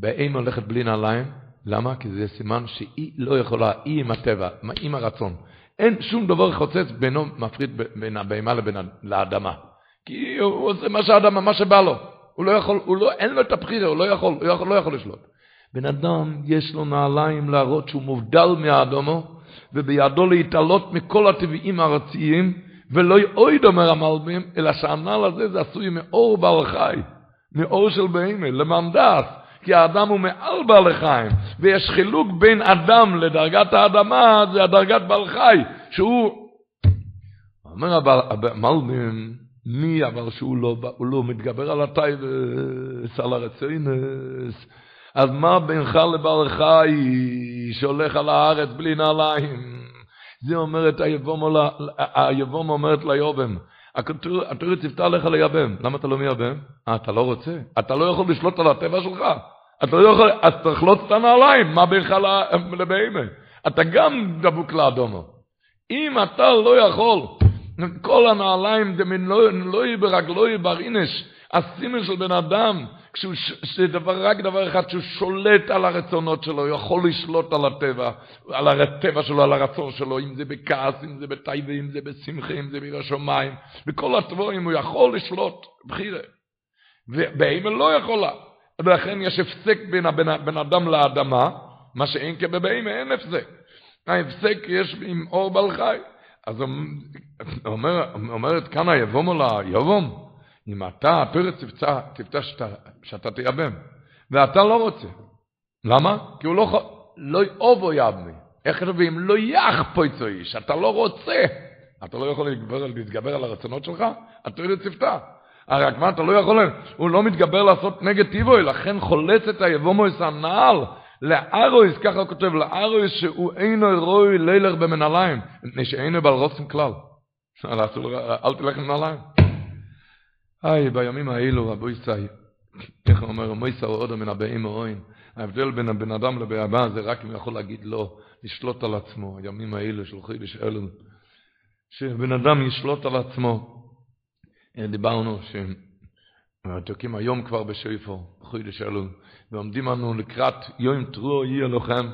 באם הולכת בלי נעליים, למה? כי זה סימן שהיא לא יכולה, היא עם הטבע, עם הרצון. אין שום דבר חוצץ בינו, מפריד בין הבהמה לבין האדמה. כי הוא עושה מה שהאדמה, מה שבא לו. הוא לא יכול, הוא לא, אין לו את הבחירה, הוא לא יכול, הוא לא יכול לשלוט. בן אדם, יש לו נעליים להראות שהוא מובדל מהאדומו, ובידו להתעלות מכל הטבעים הארציים, ולא יאויד אומר המלבים, אלא שהנעל הזה זה עשוי מאור בעל חי, מאור של בהמה, למנדס. כי האדם הוא מעל בעל חיים, ויש חילוק בין אדם לדרגת האדמה, זה הדרגת בעל חי, שהוא... אומר המלבים, מי אבל שהוא לא, לא מתגבר על הטייבס, על הרציינס, אז מה בינך לבעל חי שהולך על הארץ בלי נעליים? זה אומרת היבום, היבום אומרת ליובם, התורה ציוותה לך לייבם, למה אתה לא מייבם? אה, אתה לא רוצה? אתה לא יכול לשלוט על הטבע שלך? אתה לא יכול, אז תחלוץ את הנעליים, מה בינך לבהמה? אתה גם דבוק לאדומו. אם אתה לא יכול, כל הנעליים זה מן לא יהיה ברגלוי ברינש, הסימן של בן אדם, כשהוא, שדבר, רק דבר אחד, שהוא שולט על הרצונות שלו, יכול לשלוט על הטבע, על הטבע שלו, על הרצון שלו, אם זה בכעס, אם זה בטייבה, אם זה בשמחה, אם זה בירא שמיים, בכל הדברים הוא יכול לשלוט, בחירה. ובהמה לא יכולה. ולכן יש הפסק בין הבן, הבן אדם לאדמה, מה שאין כבבהמה, אין הפסק. ההפסק יש עם אור בעל חי. אז אומר, אומרת כאן היבומו ליבום, אם אתה, הפרץ תפצע, תפצע שאתה, שאתה תייבם, ואתה לא רוצה. למה? כי הוא לא, לא אובו יבמי. איך כתוב, אם לא יחפויצו איש, אתה לא רוצה. אתה לא יכול להתגבר, להתגבר על הרצונות שלך? הפרץ תפצע. הרי רק מה אתה לא יכול, הוא לא מתגבר לעשות נגד טיבוי, לכן חולץ את היבומויס הנעל, לארויס, ככה הוא כותב, לארויס שהוא אינו רוי לילך במנהליים, מפני שאינו בעל רוצן כלל. אל תלך עם נעליים. היי, בימים האלו, רבו ישאי, איך הוא אומר, מויסר עודו מן הבאים מאוין, ההבדל בין הבן אדם אדם זה רק אם הוא יכול להגיד לא, לשלוט על עצמו, הימים האלה של חידש אלול, שבן אדם ישלוט על עצמו. דיברנו שמתוקים היום כבר בשויפו, חידש אלול, ועומדים אנו לקראת יום תרוע יהיה לוחם,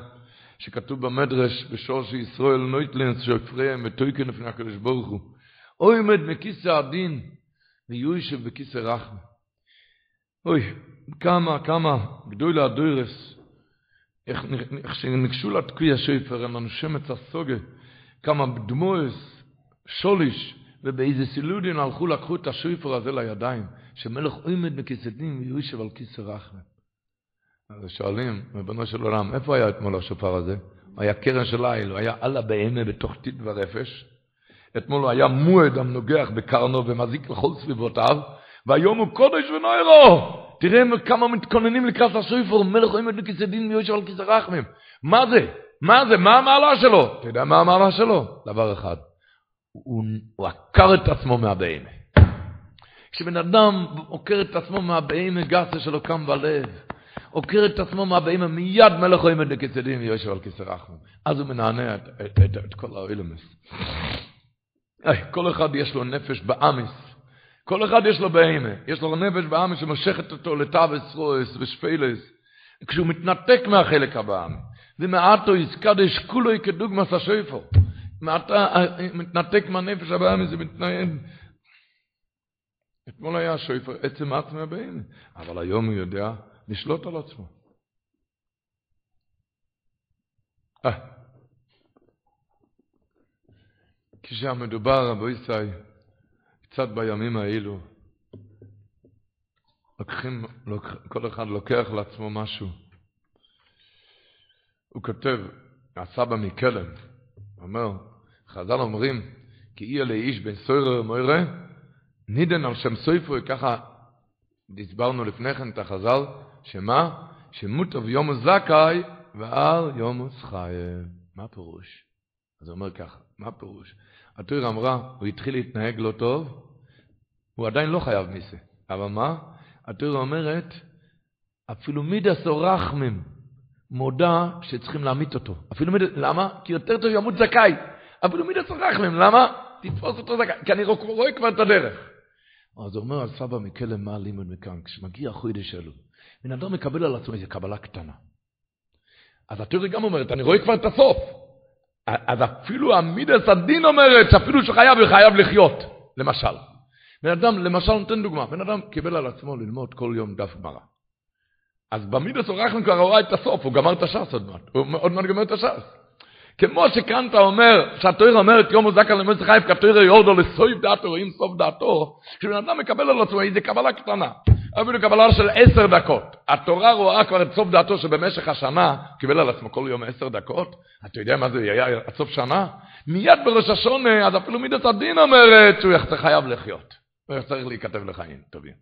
שכתוב במדרש בשור שישראל נויטלנס שופריהם ותויקן לפני הקדוש ברוך הוא. אוי עומד מכיסא הדין ויושב בכיסא רחם. אוי, כמה, כמה גדול הדוירס, איך, איך שניגשו לתקוי השויפר, הם אנשי מצסוגה, כמה דמואס, שוליש, ובאיזה סילודין הלכו לקחו את השויפר הזה לידיים, שמלך עומד מכיסא דין ויושב על כיסא רחם. אז שואלים, ריבונו של עולם, איפה היה אתמול השופר הזה? היה קרן של ליל, הוא היה על הבהמה בתוך טיט ורפש. אתמול הוא היה מועד המנוגח בקרנו ומזיק לכל סביבותיו, והיום הוא קודש ונוירו. תראה כמה מתכוננים לקראת השויפר, מלך עומד לכיסא דין מיושב על כיסא רחמים. מה זה? מה זה? מה המעלה שלו? אתה יודע מה המעלה שלו? דבר אחד, הוא, הוא עקר את עצמו מהבהמה. כשבן אדם עוקר את עצמו מהבהמה, גסה שלו קם בלב. עוקר את עצמו מהבאים, מיד מלך עומד לכסדים ויושב על כסר רחמן. אז הוא מנענע את, את, את, את כל האילמס. כל אחד יש לו נפש באמיס. כל אחד יש לו בהמה. יש לו נפש באמיס שמושכת אותו לטאבס רויס ושפילס. כשהוא מתנתק מהחלק הבאמי. ומעטו יסקדש כולו כדוגמס השויפו. מעטה מתנתק מהנפש הבאמי זה מתנהל. אתמול היה השויפר עצם עצמי הבאים. אבל היום הוא יודע לשלוט על עצמו. אה. כשהמדובר, רבו ישראל, קצת בימים האלו, לוקחים, לוק, כל אחד לוקח לעצמו משהו. הוא כותב, הסבא מקלם, אומר, חז"ל אומרים, כי אי אלה איש בן סוירה ומוירה, נידן על שם סויפו, ככה הסברנו לפני כן את החז"ל, שמה? שמוטב יום זכאי ועל יום חייב. מה פירוש? אז הוא אומר ככה, מה פירוש? התורה אמרה, הוא התחיל להתנהג לא טוב, הוא עדיין לא חייב מיסה. אבל מה? התורה אומרת, אפילו מידס או רחמים מודה שצריכים להמית אותו. אפילו מידס, למה? כי יותר טוב ימות זכאי. אפילו מידס או רחמים, למה? תתפוס אותו זכאי, כי אני רואה כבר את הדרך. אז הוא אומר סבא מכלם מה לימוד מכאן, כשמגיע חוידש אלו, בן אדם מקבל על עצמו איזו קבלה קטנה. אז התיאוריה גם אומרת, אני רואה כבר את הסוף. אז אפילו המידס הדין אומרת שאפילו שחייב וחייב לחיות, למשל. בן אדם, למשל, נותן דוגמה, בן אדם קיבל על עצמו ללמוד כל יום דף גמרא. אז במידס אורחם כבר ראה את הסוף, הוא גמר את הש"ס עוד מעט, הוא עוד מעט גמר את הש"ס. כמו שכאן אתה אומר, שהתוירה אומרת יום מוזק על אמץ חייב, כתוירה יורדו לסויב דעתו, עם סוף דעתו, כשבן אדם מקבל על עצמו איזה קבלה קטנה. אפילו קבלה של עשר דקות. התורה רואה כבר את סוף דעתו שבמשך השנה קיבל על עצמו כל יום עשר דקות. אתה יודע מה זה היה עד סוף שנה? מיד בראש השונה, אז אפילו מידת הדין אומרת שהוא חייב לחיות. הוא צריך להיכתב לחיים טובים.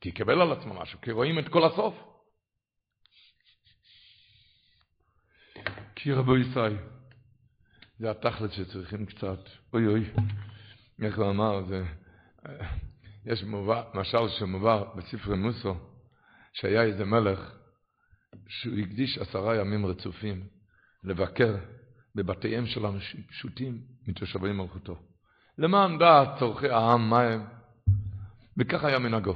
כי קיבל על עצמו משהו, כי רואים את כל הסוף. כי רבו ישראל, זה התכלת שצריכים קצת, אוי אוי, איך הוא אמר, זה... יש מובא, משל שמובא בספרי מוסו, שהיה איזה מלך שהוא הקדיש עשרה ימים רצופים לבקר בבתיהם של אנשים פשוטים מתושבי מלכותו. למען דעת צורכי העם, מה הם? וכך היה מנהגו.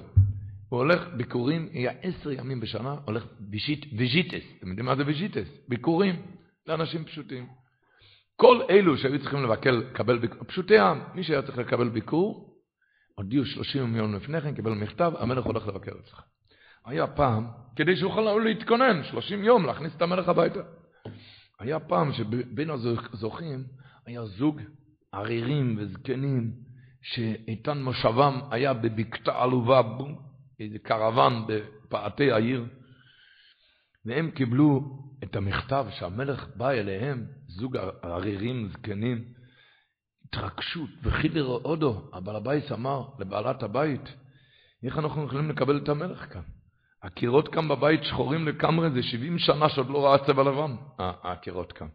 הוא הולך ביקורים, היה עשר ימים בשנה, הולך visits. אתם יודעים מה זה visits? ביקורים לאנשים פשוטים. כל אלו שהיו צריכים לבקר, לקבל ביקור, פשוטי העם, מי שהיה צריך לקבל ביקור, הודיעו 30 יום לפני כן, קיבל מכתב, המלך הולך לבקר אצלך. היה פעם, כדי שיוכל להתכונן, 30 יום, להכניס את המלך הביתה. היה פעם שבין הזוכים היה זוג ערירים וזקנים, שאיתן מושבם היה בבקתה עלובה, איזה קרוון בפאתי העיר, והם קיבלו את המכתב שהמלך בא אליהם, זוג ערירים זקנים, התרגשות, וחידר אודו, הבעל הבית אמר לבעלת הבית, איך אנחנו יכולים לקבל את המלך כאן? הקירות כאן בבית שחורים לגמרי, זה 70 שנה שעוד לא ראה צבע לבן, הקירות כאן.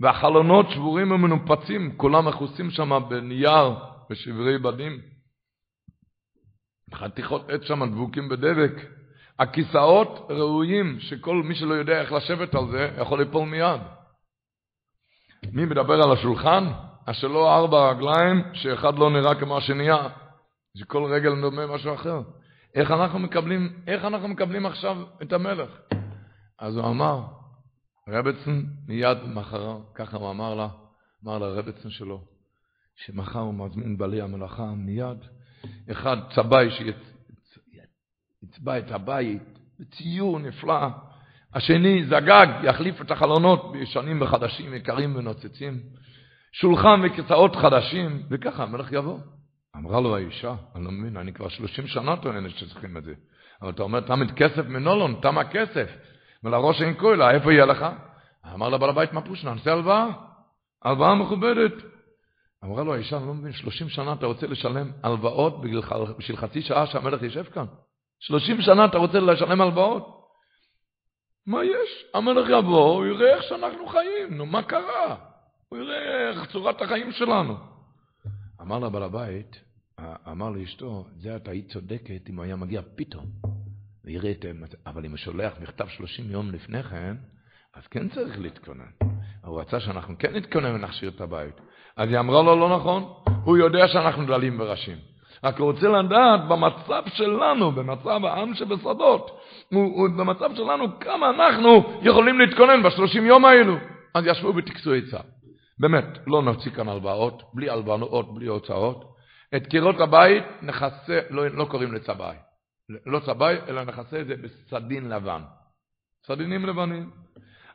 והחלונות שבורים ומנופצים, כולם מכוסים שם בנייר, בשברי בדים. חתיכות עץ שם דבוקים בדבק. הכיסאות ראויים שכל מי שלא יודע איך לשבת על זה יכול ליפול מיד. מי מדבר על השולחן? לא ארבע רגליים, שאחד לא נראה כמו השנייה, שכל רגל דומה משהו אחר. איך אנחנו מקבלים, איך אנחנו מקבלים עכשיו את המלך? אז הוא אמר, רבצן מיד מחר, ככה הוא אמר לה, אמר לרבצן שלו, שמחר הוא מזמין בעלי המלאכה מיד, אחד צבאי שיצבע את הבית בציור נפלא, השני זגג, יחליף את החלונות בישנים וחדשים, יקרים ונוצצים, שולחן וכיסאות חדשים, וככה המלך יבוא. אמרה לו האישה, אני לא מבין, אני כבר שלושים שנה טוענת שצריכים את זה. אבל אתה אומר, תמת כסף מנולון, תם הכסף. ולראש אין כהלה, איפה יהיה לך? אמר לבעל הבית, מה פושנה, נעשה הלוואה. הלוואה מכובדת. אמרה לו האישה, אני לא מבין, שלושים שנה אתה רוצה לשלם הלוואות בשביל חצי שעה שהמלך יושב כאן? שלושים שנה אתה רוצה לשלם הלוואות? מה יש? המלך יבוא, הוא יראה איך שאנחנו חיים, נו, מה קרה? הוא יראה איך צורת החיים שלנו. אמר לה בעל הבית, אמר לאשתו, זה אתה היית צודקת אם הוא היה מגיע פתאום. ויראה את... אבל אם הוא שולח מכתב שלושים יום לפני כן, אז כן צריך להתכונן. הוא רצה שאנחנו כן נתכונן ונכשיר את הבית. אז היא אמרה לו, לא נכון, הוא יודע שאנחנו דלים וראשים. רק רוצה לדעת במצב שלנו, במצב העם שבשדות, במצב שלנו, כמה אנחנו יכולים להתכונן בשלושים יום האלו. אז ישבו וטקסו עצה. באמת, לא נוציא כאן הלוואות, בלי הלוואות, בלי הוצאות. את קירות הבית נכסה, לא, לא קוראים לצבעי. לא צבעי, אלא נכסה את זה בסדין לבן. סדינים לבנים.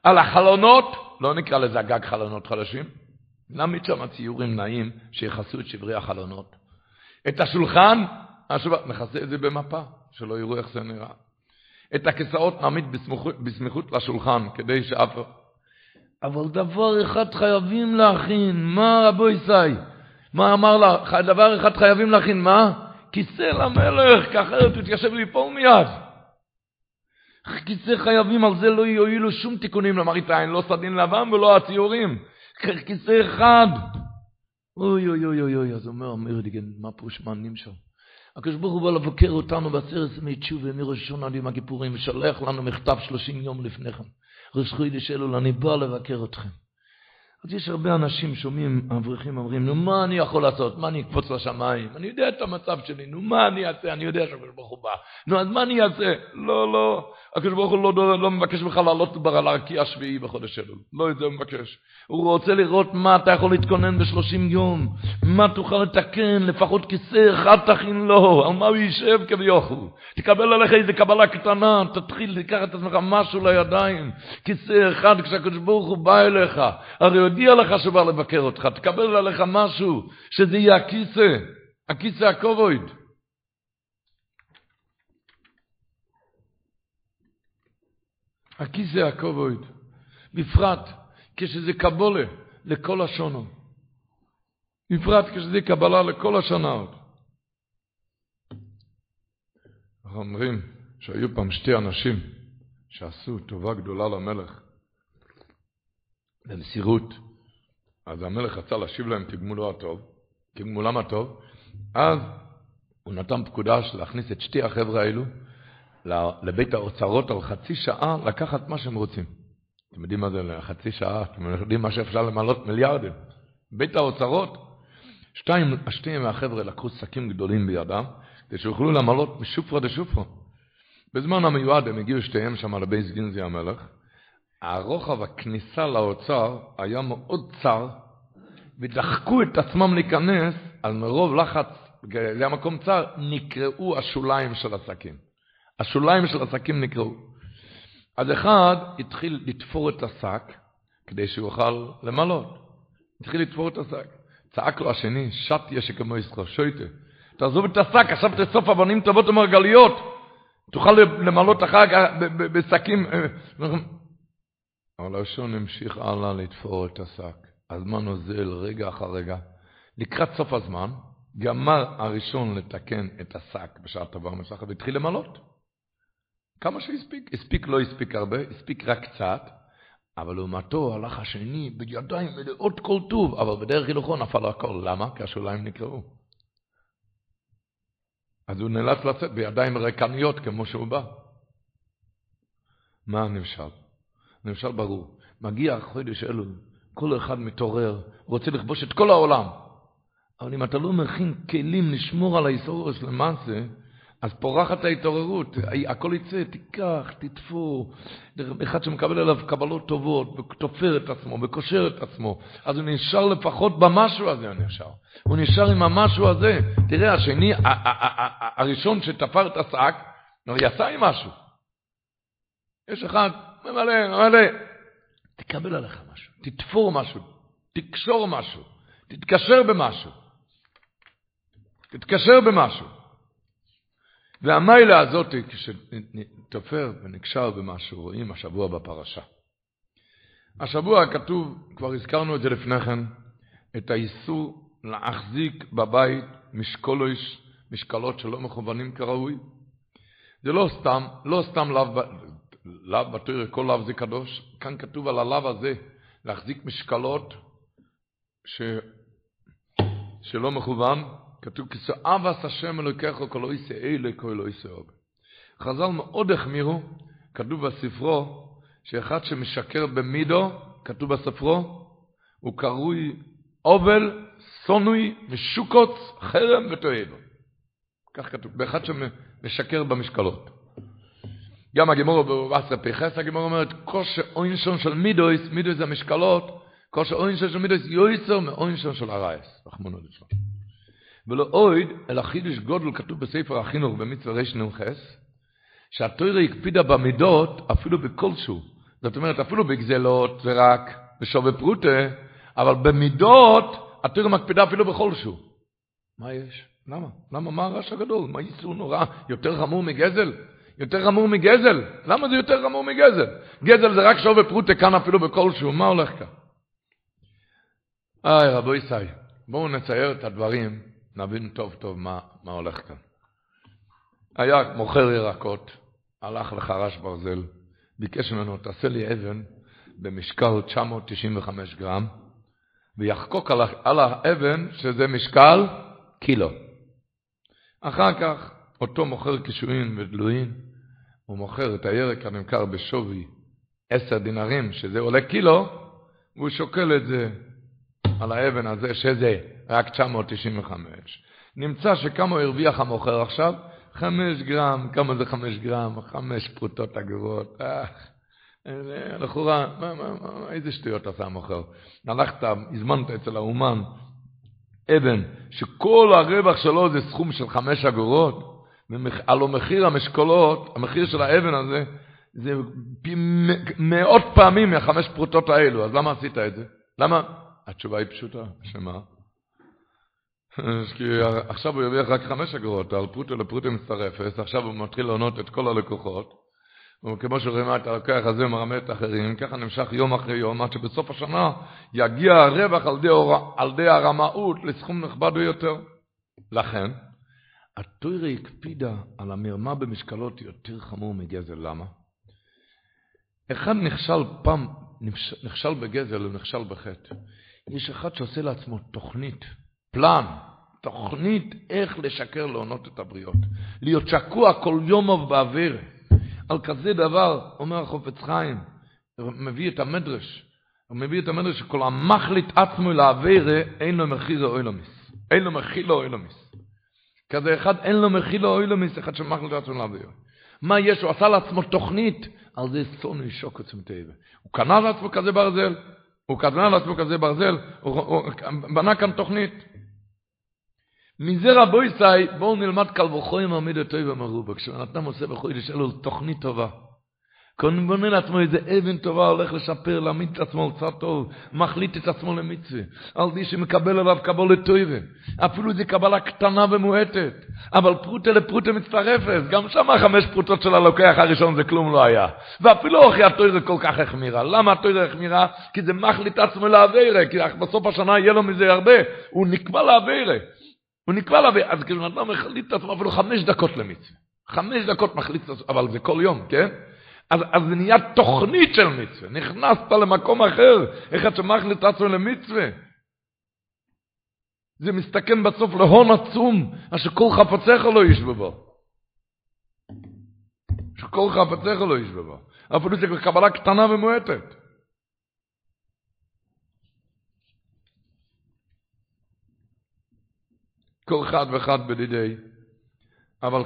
על החלונות, לא נקרא לזה גג חלונות חדשים, נעמיד שם ציורים נעים שיכסו את שברי החלונות. את השולחן, נכסה את זה במפה, שלא יראו איך זה נראה. את הכיסאות נעמיד בסמיכות, בסמיכות לשולחן, כדי שאף... אבל דבר אחד חייבים להכין, מה רבו ישי? מה אמר לה? דבר אחד חייבים להכין, מה? כיסא למלך, כי אחרת הוא תתיישב ליפול מיד. כיסא חייבים, על זה לא יועילו שום תיקונים למראית עין, לא סדין לבן ולא הציורים. כיסא אחד. אוי אוי אוי אוי אוי, אז אומר אמיר דיגן, מה פירוש מענים שם? הקדוש ברוך הוא בא לבקר אותנו בעשרת ימי תשובה מראש השונה עד יום הכיפורים, ושולח לנו מכתב שלושים יום לפני כן. ראש חוידש אלול, אני בא לבקר אתכם. אז יש הרבה אנשים שומעים, האברכים אומרים, נו מה אני יכול לעשות? מה אני אקפוץ לשמיים? אני יודע את המצב שלי, נו מה אני אעשה? אני יודע שהקדוש ברוך הוא בא. נו אז מה אני אעשה? לא, לא, הקדוש ברוך הוא לא, לא מבקש ממך לעלות כבר על הרקיע השביעי בחודש אלול. לא את זה הוא מבקש. הוא רוצה לראות מה אתה יכול להתכונן בשלושים יום, מה תוכל לתקן, לפחות כיסא אחד תכין לו, על מה הוא יישב כביכול. תקבל עליך איזה קבלה קטנה, תתחיל לקחת את עצמך משהו לידיים. כיסא אחד כשהקדוש ברוך הוא בא אליך, הרי הודיע לך שהוא בא לבקר אותך, תקבל עליך משהו, שזה יהיה הכיסא, הכיסא הכובד. הכיסא הכובד, בפרט כשזה קבולה לכל השונו. בפרט כשזה קבלה לכל השנות. אנחנו אומרים שהיו פעם שתי אנשים שעשו טובה גדולה למלך במסירות. אז המלך רצה להשיב להם תגמולו הטוב, תגמולם הטוב, אז הוא נתן פקודה להכניס את שתי החבר'ה האלו לבית האוצרות על חצי שעה לקחת מה שהם רוצים. אתם יודעים מה זה חצי שעה? אתם יודעים מה שאפשר למלות מיליארדים. בית האוצרות, שתיים, השתיים מהחבר'ה לקחו שקים גדולים בידם, כדי שיוכלו למלות משופרו דשופרו. בזמן המיועד הם הגיעו שתיהם שם לבייס גינזי המלך. הרוחב הכניסה לאוצר היה מאוד צר, ודחקו את עצמם להיכנס, על מרוב לחץ, זה היה מקום צר, נקראו השוליים של השקים. השוליים של השקים נקראו. אז אחד התחיל לתפור את השק כדי שהוא יוכל למלות. התחיל לתפור את השק. צעק לו השני, שט יש כמו ישחו, שויטה. תעזוב את השק, עכשיו תאסוף אבנים טובות ומרגליות. תוכל למלות אחר כך בשקים. אבל השון המשיך הלאה לתפור את השק. הזמן אוזל רגע אחר רגע. לקראת סוף הזמן, גמר הראשון לתקן את השק בשעה טובה ומשחת והתחיל למלות. כמה שהספיק. הספיק לא הספיק הרבה, הספיק רק קצת, אבל לעומתו הלך השני בידיים מלאות כל טוב, אבל בדרך הילוכו נפל הכל. למה? כי השוליים נקראו. אז הוא נאלץ לצאת בידיים ריקניות כמו שהוא בא. מה הנמשל? הנמשל ברור. מגיע חודש אלול, כל אחד מתעורר, רוצה לכבוש את כל העולם. אבל אם אתה לא מכין כלים לשמור על ההיסטוריה למעשה, אז פורחת ההתעוררות, הכל יצא, תיקח, תתפור. אחד שמקבל עליו קבלות טובות, ותופר את עצמו, וקושר את עצמו, אז הוא נשאר לפחות במשהו הזה, הוא נשאר. הוא נשאר עם המשהו הזה. תראה, השני, הראשון שתפר את השק, הוא יצא עם משהו. יש אחד, ממלא, ממלא. תקבל עליך משהו, תתפור משהו, תקשור משהו, תתקשר במשהו. תתקשר במשהו. והמיילה הזאת, כשתופר ונקשר במשהו, רואים השבוע בפרשה. השבוע כתוב, כבר הזכרנו את זה לפני כן, את האיסור להחזיק בבית משקולוש, משקלות שלא מכוונים כראוי. זה לא סתם, לא סתם לאו, לאו בתור, כל לאו זה קדוש. כאן כתוב על הלאו הזה, להחזיק משקלות ש... שלא מכוון, כתוב, כשאבס השם אלוקיך כל אויסי אלה כל אויסי אוג. חז"ל מאוד החמירו, כתוב בספרו, שאחד שמשקר במידו, כתוב בספרו, הוא קרוי אובל, סונוי, משוקוץ, חרם ותועבו. כך כתוב, באחד שמשקר במשקלות. גם הגמור בבשר פחס, הגמור אומרת, כושר אוינשון של מידויס, מידויס זה המשקלות, כושר אוינשון של מידויס יויצר מאוינשון של הרייס, רחמונו ליצלן. ולא אויד, אלא חידוש גודל כתוב בספר החינוך במצווה רנ"ח, שהתוירה הקפידה במידות אפילו בכלשהו. זאת אומרת, אפילו בגזלות זה רק, בשווה פרוטה, אבל במידות התוירה מקפידה אפילו בכלשהו. מה יש? למה? למה? מה הרעש הגדול? מה איסור נורא? יותר חמור מגזל? יותר חמור מגזל? למה זה יותר חמור מגזל? גזל זה רק שווה פרוטה כאן אפילו בכלשהו. מה הולך כאן? איי, רבו ישי, בואו נצייר את הדברים נבין טוב טוב מה, מה הולך כאן. היה מוכר ירקות, הלך לחרש ברזל, ביקש ממנו, תעשה לי אבן במשקל 995 גרם, ויחקוק על, על האבן שזה משקל קילו. אחר כך, אותו מוכר קישואין ודלויים, הוא מוכר את הירק הנמכר בשווי עשר דינרים, שזה עולה קילו, והוא שוקל את זה על האבן הזה, שזה רק 995. נמצא שכמה הרוויח המוכר עכשיו? חמש גרם, כמה זה חמש גרם? חמש פרוטות אגורות. אה, לכאורה, איזה שטויות עשה המוכר? הלכת, הזמנת אצל האומן אבן, שכל הרווח שלו זה סכום של חמש אגורות, הלוא מחיר המשקולות, המחיר של האבן הזה, זה פי מאות פעמים מהחמש פרוטות האלו, אז למה עשית את זה? למה? התשובה היא פשוטה, שמה? כי עכשיו הוא ירוויח רק חמש אגורות, על פרוטו לפרוטו מצטרפת, עכשיו הוא מתחיל לענות את כל הלקוחות, וכמו שרואים את הלקוח הזה מרמה את האחרים, ככה נמשך יום אחרי יום, עד שבסוף השנה יגיע הרווח על די, על הרמאות לסכום נכבד ביותר. לכן, התוירה הקפידה על המרמה במשקלות יותר חמור מגזל, למה? אחד נכשל פעם, נכשל בגזל ונכשל בחטא. יש אחד שעושה לעצמו תוכנית, פלן, תוכנית איך לשקר לעונות את הבריות. להיות שקוע כל יום באוויר. על כזה דבר, אומר החופץ חיים, מביא את המדרש, הוא מביא את המדרש שכל המחליט עצמו לאוויר, אין לו מחיר או אילומיס. אין לו מחיר או אילומיס. כזה אחד אין לו מחיר או אילומיס, אחד שמחליט עצמו לאוויר. מה יש? הוא עשה לעצמו תוכנית, על זה סוני שוקץ מטבע. הוא קנה לעצמו כזה ברזל, הוא קנה לעצמו כזה ברזל, הוא, הוא בנה כאן תוכנית. מזה רבו ישי, בואו נלמד קל וחוים עמיד הטוב המרובה. כשאדם עושה בחודש אלו תוכנית טובה. קודם בונה לעצמו איזה אבן טובה, הולך לשפר, להעמיד את עצמו על טוב, מחליט את עצמו למצווה. על די שמקבל עליו קבול לטויבה. אפילו זו קבלה קטנה ומועטת. אבל פרוטה לפרוטה מצטרפת. גם שם חמש פרוטות של הלוקח הראשון זה כלום לא היה. ואפילו אחרי התוירה כל כך החמירה. למה התוירה החמירה? כי זה מחליט עצמו לאווירה. כי בסוף השנה יהיה לו מזה הרבה. הוא נקבע לאווירה. הוא נקבע לאווירה. אז כאילו אדם מחליט את עצמו אפילו חמש דקות למצווה. חמש דקות מחליט את עצמו, אבל זה כל יום, כן? אז, אז זה נהיה תוכנית של מצווה. נכנסת למקום אחר, שמחליט את עצמו למצווה. זה מסתכם בסוף להון עצום, אשר כל חפציך לא ישבו בו. כל חפציך לא ישבבו. אפילו זה קבלה קטנה ומועטת. כל אחד ואחד בדידי, אבל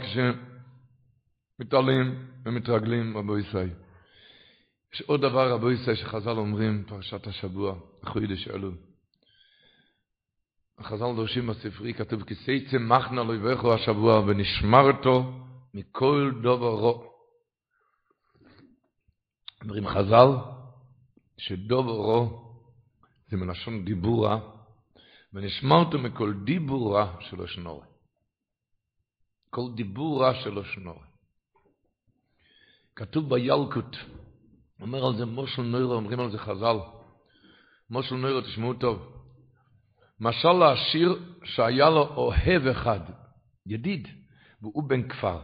כשמתעלים ומתרגלים רבו ישראל. יש עוד דבר רבו ישראל שחז"ל אומרים, פרשת השבוע, החוידש אלו. החז"ל דורשים בספרי, כתוב, כי סייצם מחנה לו יברכו השבוע ונשמרתו מכל דובר רוע. אומרים חז"ל, שדובר רוע זה מלשון דיבורה, ונשמרתו מכל דיבורה שלו שנורי. כל דיבורה שלו שנורי. כתוב בילקוט, אומר על זה מושל נוירו, אומרים על זה חז"ל. מושל נוירו, תשמעו טוב. משל לעשיר שהיה לו אוהב אחד, ידיד, והוא בן כפר.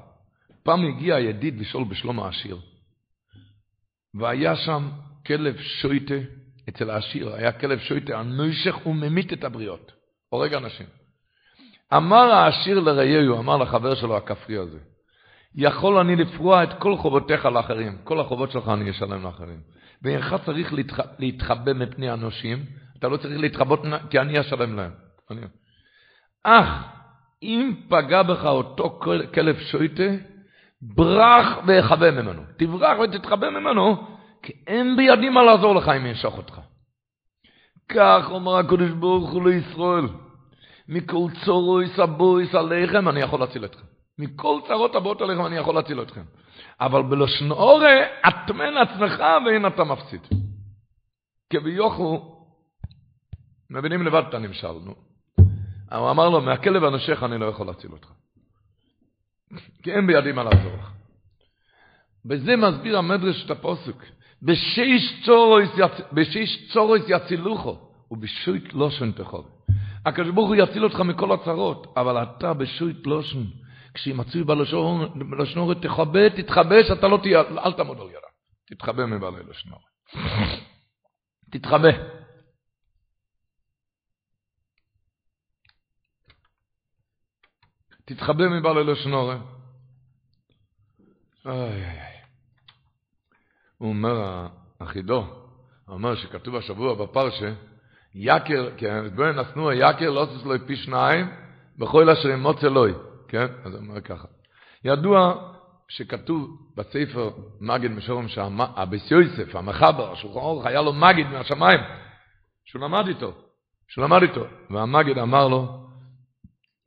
פעם הגיע הידיד לשאול בשלום העשיר. והיה שם כלב שויטה אצל העשיר, היה כלב שויטה, הנוישך וממית את הבריות, הורג אנשים. אמר העשיר לרעהו, אמר לחבר שלו הכפרי הזה, יכול אני לפרוע את כל חובותיך לאחרים, כל החובות שלך אני אשלם לאחרים. ואינך צריך להתח... להתחבא מפני אנושים, אתה לא צריך להתחבות, כי אני אשלם להם. אני... אך, אם פגע בך אותו כלב שויטה, ברח ויחבא ממנו. תברח ותתחבא ממנו, כי אין בידי מה לעזור לך אם ימשוך אותך. כך אומר הקדוש ברוך הוא לישראל, מכל צורויס הבויס עליכם אני יכול להציל אתכם. מכל צרות הבאות עליכם אני יכול להציל אתכם. אבל בלשון אורה, אטמן עצמך ואין אתה מפסיד. כביוכו, מבינים לבד את הנמשל, נו. הוא אמר לו, מהכלב הנושך אני לא יכול להציל אותך. כי אין בידי מה לעזור לך. בזה מסביר המדרש את הפוסק. בשיש צורויס יצילוכו, ובשוית לושן תחוב. הקדוש ברוך הוא יציל אותך מכל הצרות, אבל אתה בשוית לושן, כשמצוי בלשונות תכבה, תתחבא, שאתה לא תהיה, אל תעמוד על ידה. תתחבא מבעלי לשנור. תתחבא. תתחבא מבעלי לשנור. איי איי איי. הוא אומר, החידו, הוא אומר שכתוב השבוע בפרשה, יקר, כן, בואי נתנו יקר לא לו פי שניים, בכל אשר ימוץ אלוהי. כן? אז הוא אומר ככה. ידוע שכתוב בספר מגד משורם שהאביס יוסף, המחבר, השולחן אורך, היה לו מגד מהשמיים, שהוא למד איתו, שהוא למד איתו. והמגד אמר לו,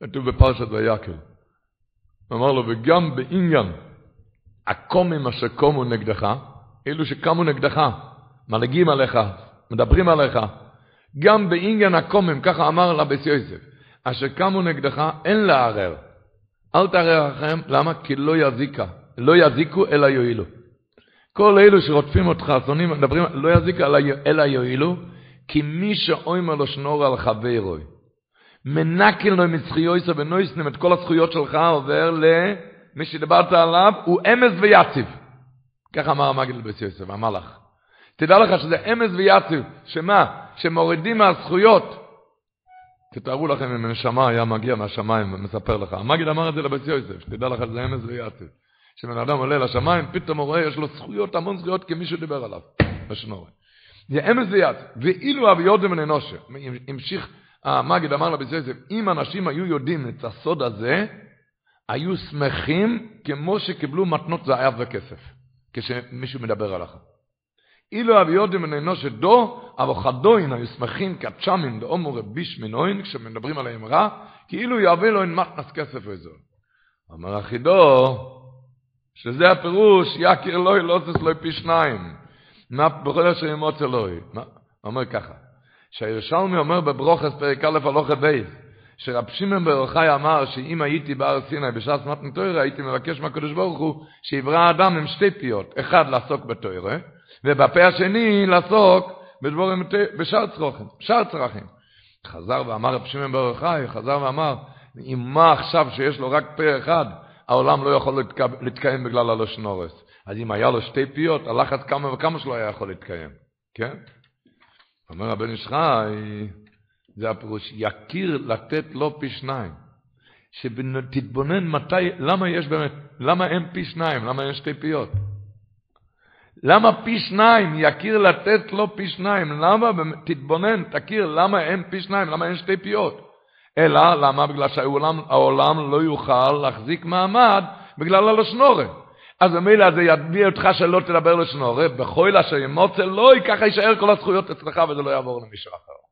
כתוב בפרשת ויקל, אמר לו, וגם בעניין הקומים אשר קומו נגדך, אלו שקמו נגדך, מלגים עליך, מדברים עליך, גם בעניין הקומים, ככה אמר לביס יוסף, אשר קמו נגדך, אין לערער. אל תראה לכם, למה? כי לא יזיקה, לא יזיקו אלא יועילו. כל אלו שרודפים אותך, שונאים, מדברים, לא יזיקה אלא יועילו, כי מי שאומר לו שנור על חברוי, מנקל לו מצחיויסו ונויסנים את כל הזכויות שלך, עובר למי שדיברת עליו, הוא אמס ויציב. ככה אמר המגיד לבית יוסף, המלאך. תדע לך שזה אמס ויציב, שמה? שמורידים מהזכויות, תתארו לכם אם הנשמה היה מגיע מהשמיים ומספר לך. המגיד אמר את זה לבית יוסף, שתדע לך שזה אמס ויעצב. כשבן אדם עולה לשמיים, פתאום הוא רואה, יש לו זכויות, המון זכויות, כי מישהו דיבר עליו, בשנורי. זה אמס ויעצב. ואילו אבי יודם מן אנושה, המשיך, המגיד אמר לבית יוסף, אם אנשים היו יודעים את הסוד הזה, היו שמחים כמו שקיבלו מתנות זהב וכסף, כשמישהו מדבר עליך. אילו אבי יודעים מן אנושה דו, אבל חדוין היו שמחים כצ'מים דאומו רביש מנוין, כשמדברים עליהם רע, כאילו יהווה לו אין מתנס כסף איזו. אמר החידו, שזה הפירוש, יקיר לוי לא עושה לוי פי שניים. מה בכל אשר ימוץ אלוהי. אומר ככה, שהירושלמי אומר בברוכס פרק א' הלוך בייס, שרב שמעון בר יוחאי אמר שאם הייתי בהר סיני בשעת מתן תוירה, הייתי מבקש מהקדוש ברוך הוא שיברא האדם עם שתי פיות, אחד לעסוק בתוירה, ובפה השני לעסוק בדבורים, בשאר צרכים, שאר צרכים. חזר ואמר רב שמעון בר יוחאי, חזר ואמר, אם מה עכשיו שיש לו רק פה אחד, העולם לא יכול להתקיים בגלל הלשון. אז אם היה לו שתי פיות, הלחץ כמה וכמה שלו היה יכול להתקיים, כן? אומר הבן איש חי, זה הפירוש, יכיר לתת לו פי שניים. שתתבונן מתי, למה יש באמת, למה אין פי שניים, למה אין שתי פיות? למה פי שניים? יכיר לתת לו פי שניים. למה? תתבונן, תכיר, למה אין פי שניים? למה אין שתי פיות? אלא, למה? בגלל שהעולם לא יוכל להחזיק מעמד בגלל הלשנורת. אז במילא זה ידמי אותך שלא תדבר לשנורת, בכל אשר ימוצא לא, ככה יישאר כל הזכויות אצלך וזה לא יעבור למישהו אחר.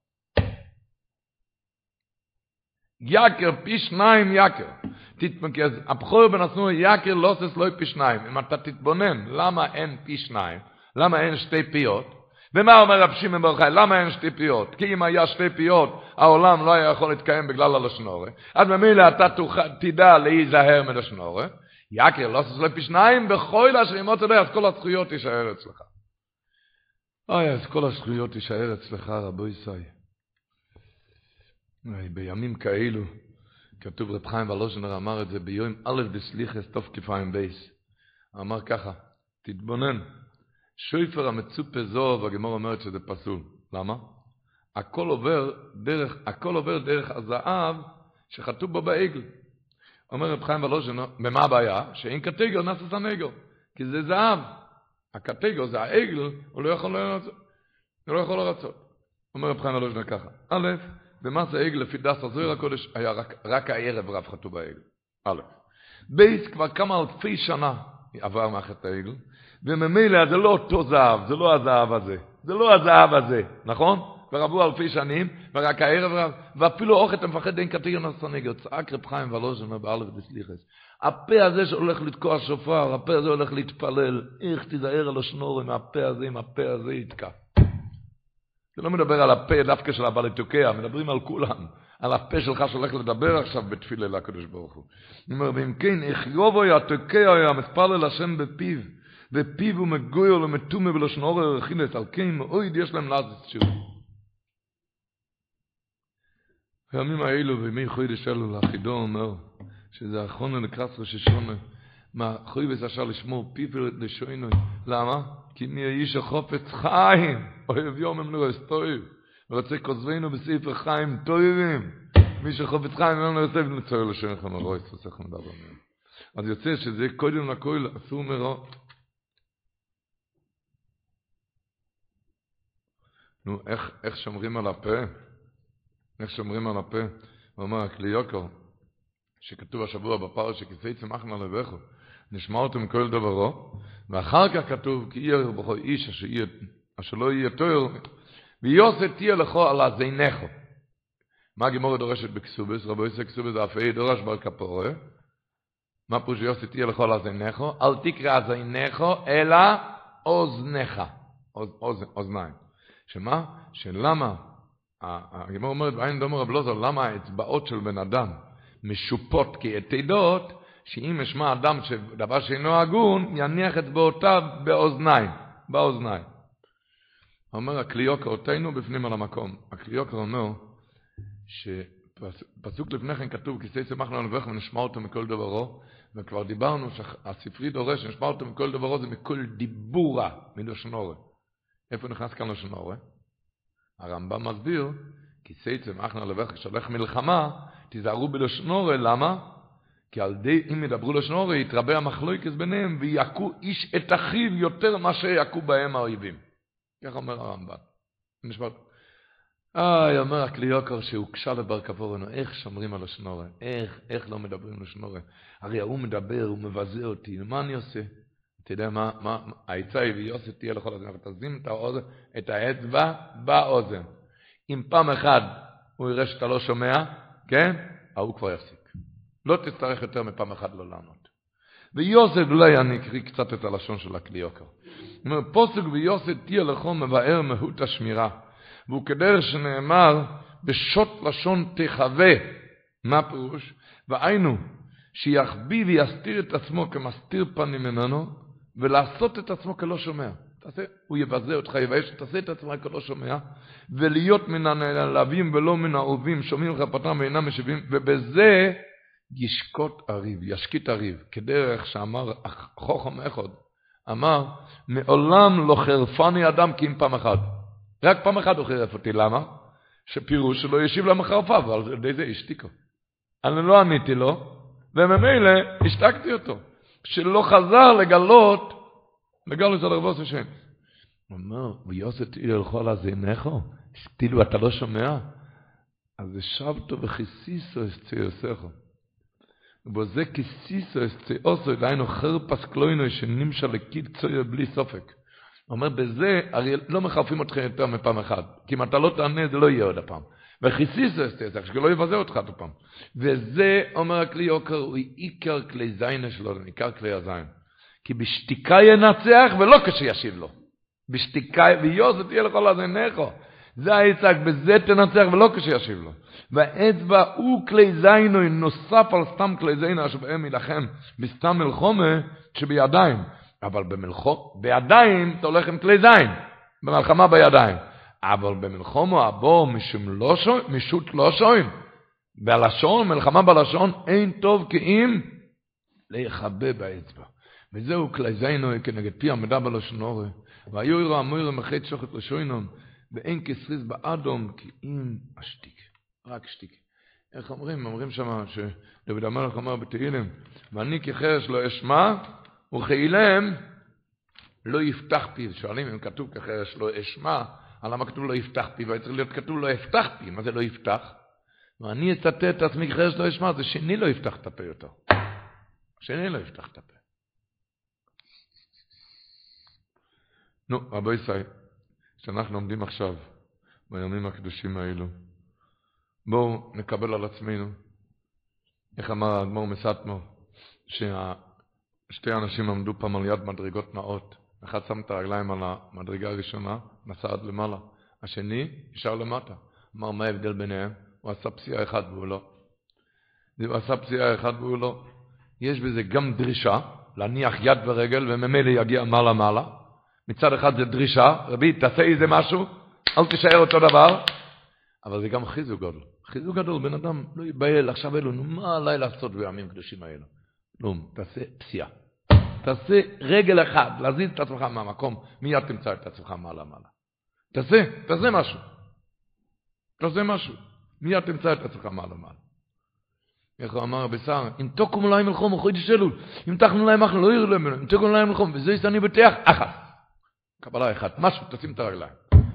יקר, פי שניים יקר. תתמקז, הבחור בן הסנור יקר לא עושה סלוי פי שניים. אם אתה תתבונן, למה אין פי שניים? למה אין שתי פיות? ומה אומר רב שמעון בר למה אין שתי פיות? כי אם היה שתי פיות, העולם לא היה יכול להתקיים בגלל הלשנורה. אז ממילא אתה תדע להיזהר מלשנורה. יקר לא סלוי פי שניים, בכל אשר ימות אלוהי, אז כל הזכויות יישאר אצלך. אוי, אז כל הזכויות יישאר אצלך, רבו ישראל. בימים כאלו, כתוב רב חיים ולוז'נר אמר את זה ביום א' בסליחס כפיים בייס. אמר ככה, תתבונן, שופר המצופה זהב, והגמרא אומרת שזה פסול. למה? הכל עובר דרך, הכל עובר דרך הזהב שחטאו בו בעגל. אומר רב חיים ולוז'נר, במה הבעיה? שאין קטגור נעשה סנגור, כי זה זהב. הקטגור זה העגל, הוא לא יכול לרצות. הוא לא יכול לרצות. אומר רב חיים ולוז'נר ככה, א', במעשה העגל לפי דעת הזוהר הקודש היה רק, רק הערב רב חטאו בעגל. א', בייס כבר כמה אלפי שנה עבר מאחת העגל, וממילא זה לא אותו זהב, זה לא הזהב הזה, זה לא הזהב הזה, נכון? כבר עברו אלפי שנים, ורק הערב רב, ואפילו אוכל אתה מפחד אין כתיר נסנגר, צעק רב חיים ולוז'נה באלף דסליחס. הפה הזה שהולך לתקוע שופר, הפה הזה הולך להתפלל, איך תיזהר על השנור עם הפה הזה, עם הפה הזה יתקע. זה לא מדבר על הפה דווקא של הבעלי תוקע, מדברים על כולם, על הפה שלך שהולך לדבר עכשיו בתפילה לקדוש ברוך הוא. הוא אומר, ואם כן, איך יובו יא תוקע יא מתפלל השם בפיו, ופיו הוא מגויר למתומה ולשון אורר רכינס, על כן מאויד יש להם לעזת שוב. הימים האלו וימי חוידש אלו לאחידו אומר, שזה אחרונה לקראת ראש השונה, מה חויבס אשר לשמור פיו לשוינוי, למה? כי מי האיש החופץ חיים, אוהב יום הם לא אסטויב, ורוצה כוזבינו בספר חיים טויבים, מי שחופץ חיים אין לו יוסף נצטרך לשם לכם הרוי סוסך מדבר מהם. אז יוצא שזה קודם לכל אסור מראות. נו, איך, איך שומרים על הפה? איך שומרים על הפה? הוא אומר, הכלי יוקר, שכתוב השבוע בפרשה, כיסי צמח נלבכו, נשמע אותו מכל דברו, ואחר כך כתוב, כי יהיה בכל איש אשר, לא יהיה תואר, ויוסף תהיה לכו על הזינכו. מה הגמורה דורשת בכסובס? רבו יוסף כסובס אף אי דורש בר כפורה. מה פירוש יוסף תהיה לכו על הזינכו? אל תקרא הזינכו, אלא אוזנך. אוז, אוז, אוזניים. שמה? שלמה, הגמורה אומרת, בעין דומה רב לוזר, למה האצבעות של בן אדם משופות כיתדות, שאם ישמע אדם שדבר שאינו הגון, יניח אצבעותיו באוזניים, באוזניים. אומר הקליוקר, אותנו בפנים על המקום. הקליוקר אומר שפסוק לפני כן כתוב, כיסא צמח לנו לבך ונשמע אותו מכל דברו, וכבר דיברנו שהספרי דורש שנשמע אותו מכל דברו זה מכל דיבורה מלשנורה. איפה נכנס כאן לשנורה? הרמב"ם מסביר, כיסא צמח לנו לבך, כשהולך מלחמה, תיזהרו בלשנורה, למה? כי על די, אם ידברו לשנורי, יתרבה המחלוקת ביניהם, ויכו איש את אחיו יותר ממה שיכו בהם האויבים. כך אומר הרמב"ן. נשמעת. אה, אומר הקליוקר שהוקשה לבר כבורנו, איך שומרים על השנורה? איך, איך לא מדברים לשנורה? הרי ההוא מדבר, הוא מבזה אותי, מה אני עושה? אתה יודע מה, מה, העצה היא ויוסף תהיה לכל הזמן, תשים את, האוזן, את האצבע באוזן. אם פעם אחת הוא יראה שאתה לא שומע, כן? ההוא כבר יפסיק. לא תצטרך יותר מפעם אחת לא לענות. ויוסף, אולי אני אקריא קצת את הלשון של הכלי יוקר. הוא אומר, פוסק ויוסף תהיה לכו מבאר מהות השמירה. והוא כדרך שנאמר, בשוט לשון תחווה. מה פירוש? והיינו, שיחביא ויסתיר את עצמו כמסתיר פנים ממנו, ולעשות את עצמו כלא שומע. תעשה, הוא יבזה אותך, יבייש, תעשה את עצמך כלא שומע, ולהיות מן הנעלבים ולא מן האהובים, שומעים לך פתם ואינם משיבים, ובזה ישקוט הריב, ישקיט הריב, כדרך שאמר חוכם אחד, אמר, מעולם לא חרפני אדם כי אם פעם אחת. רק פעם אחת הוא חירף אותי, למה? שפירוש שלא ישיב למחרפיו, ועל ידי זה השתיקו. אני לא עניתי לו, וממילא השתקתי אותו. שלא חזר לגלות, לגלות את הרבוס השם. הוא אומר, ויוסת אילו לכל הזה נכו? כאילו, אתה לא שומע? אז ישבתו וכיסיסו אסצי יוסכו. ובזה כיסיסו אסצי אוסו, דהיינו חרפס קלוינו שנמשה לקיד צויר בלי סופק. הוא אומר, בזה, הרי לא מחרפים אתכם יותר מפעם אחת. כי אם אתה לא תענה, זה לא יהיה עוד הפעם. וכיסיסו יוסכו, שלא יבזה אותך עוד הפעם. וזה, אומר הכלי יוקר, הוא עיקר כלי זיינה שלו, עיקר כלי הזין. כי בשתיקה ינצח ולא כשישיב לו. בשתיקה, ויוסת תהיה לכל הזה נכו. זה היצעק, בזה תנצח ולא כשישיב לו. והאצבע הוא כלי זיינו נוסף על סתם כלי זיינו שבהם ילחם בסתם מלחומה שבידיים. אבל במלחום, בידיים אתה הולך עם כלי זין, במלחמה בידיים. אבל במלחומו הבו משום לא שוין, משוט לא שוין. בלשון, מלחמה בלשון, אין טוב כאם להיכבה באצבע. וזהו כלי זיינו כנגד פי עמדה בלשון אורי. והיו ירו המוירו מחית שוחט לשוינון. ואין כסריס באדום כי אם השתיק, רק שתיק. איך אומרים? אומרים שם שדוד המלך אומר בתהילים, ואני כחרש לא אשמע, וכאילם לא יפתח פיו. שואלים אם כתוב כחרש לא אשמע, על למה כתוב לא יפתח פיו? היה צריך להיות כתוב לא יפתח פיו, מה זה לא יפתח? ואני אצטט את עצמי כחרש לא אשמע, זה שני לא יפתח את הפה יותר. שני לא יפתח את הפה. נו, רבי ישראל. שאנחנו עומדים עכשיו, בימים הקדושים האלו, בואו נקבל על עצמנו, איך אמר האדמו"ר מסטמו, ששתי אנשים עמדו פעם על יד מדרגות נאות, אחד שם את הרגליים על המדרגה הראשונה, נסע עד למעלה, השני נשאר למטה. אמר, מה ההבדל ביניהם? הוא עשה פסיעה אחת והוא לא. הוא עשה פסיעה אחת והוא לא. יש בזה גם דרישה, להניח יד ורגל וממילא יגיע מעלה-מעלה, מצד אחד זה דרישה, רבי, תעשה איזה משהו, אל תישאר אותו דבר, אבל זה גם חיזוק גדול. חיזוק גדול, בן אדם לא ייבהל, עכשיו אלו, נו, מה עליי לעשות בימים קדושים האלו? לא, תעשה פסיעה. תעשה רגל אחד, להזיז את עצמך מהמקום, מיד תמצא את עצמך מעלה-מעלה. תעשה, תעשה משהו. תעשה משהו. מיד תמצא את עצמך מעלה-מעלה. איך הוא אמר בשר, אם תוקום להם מלחום, חודש אלול, אם תחנו להם אחלה, לא יראו להם, אם תוקום להם מלחום, וזה יסתני בטח, אחת. קבלה אחת, משהו, תשים את הרגליים,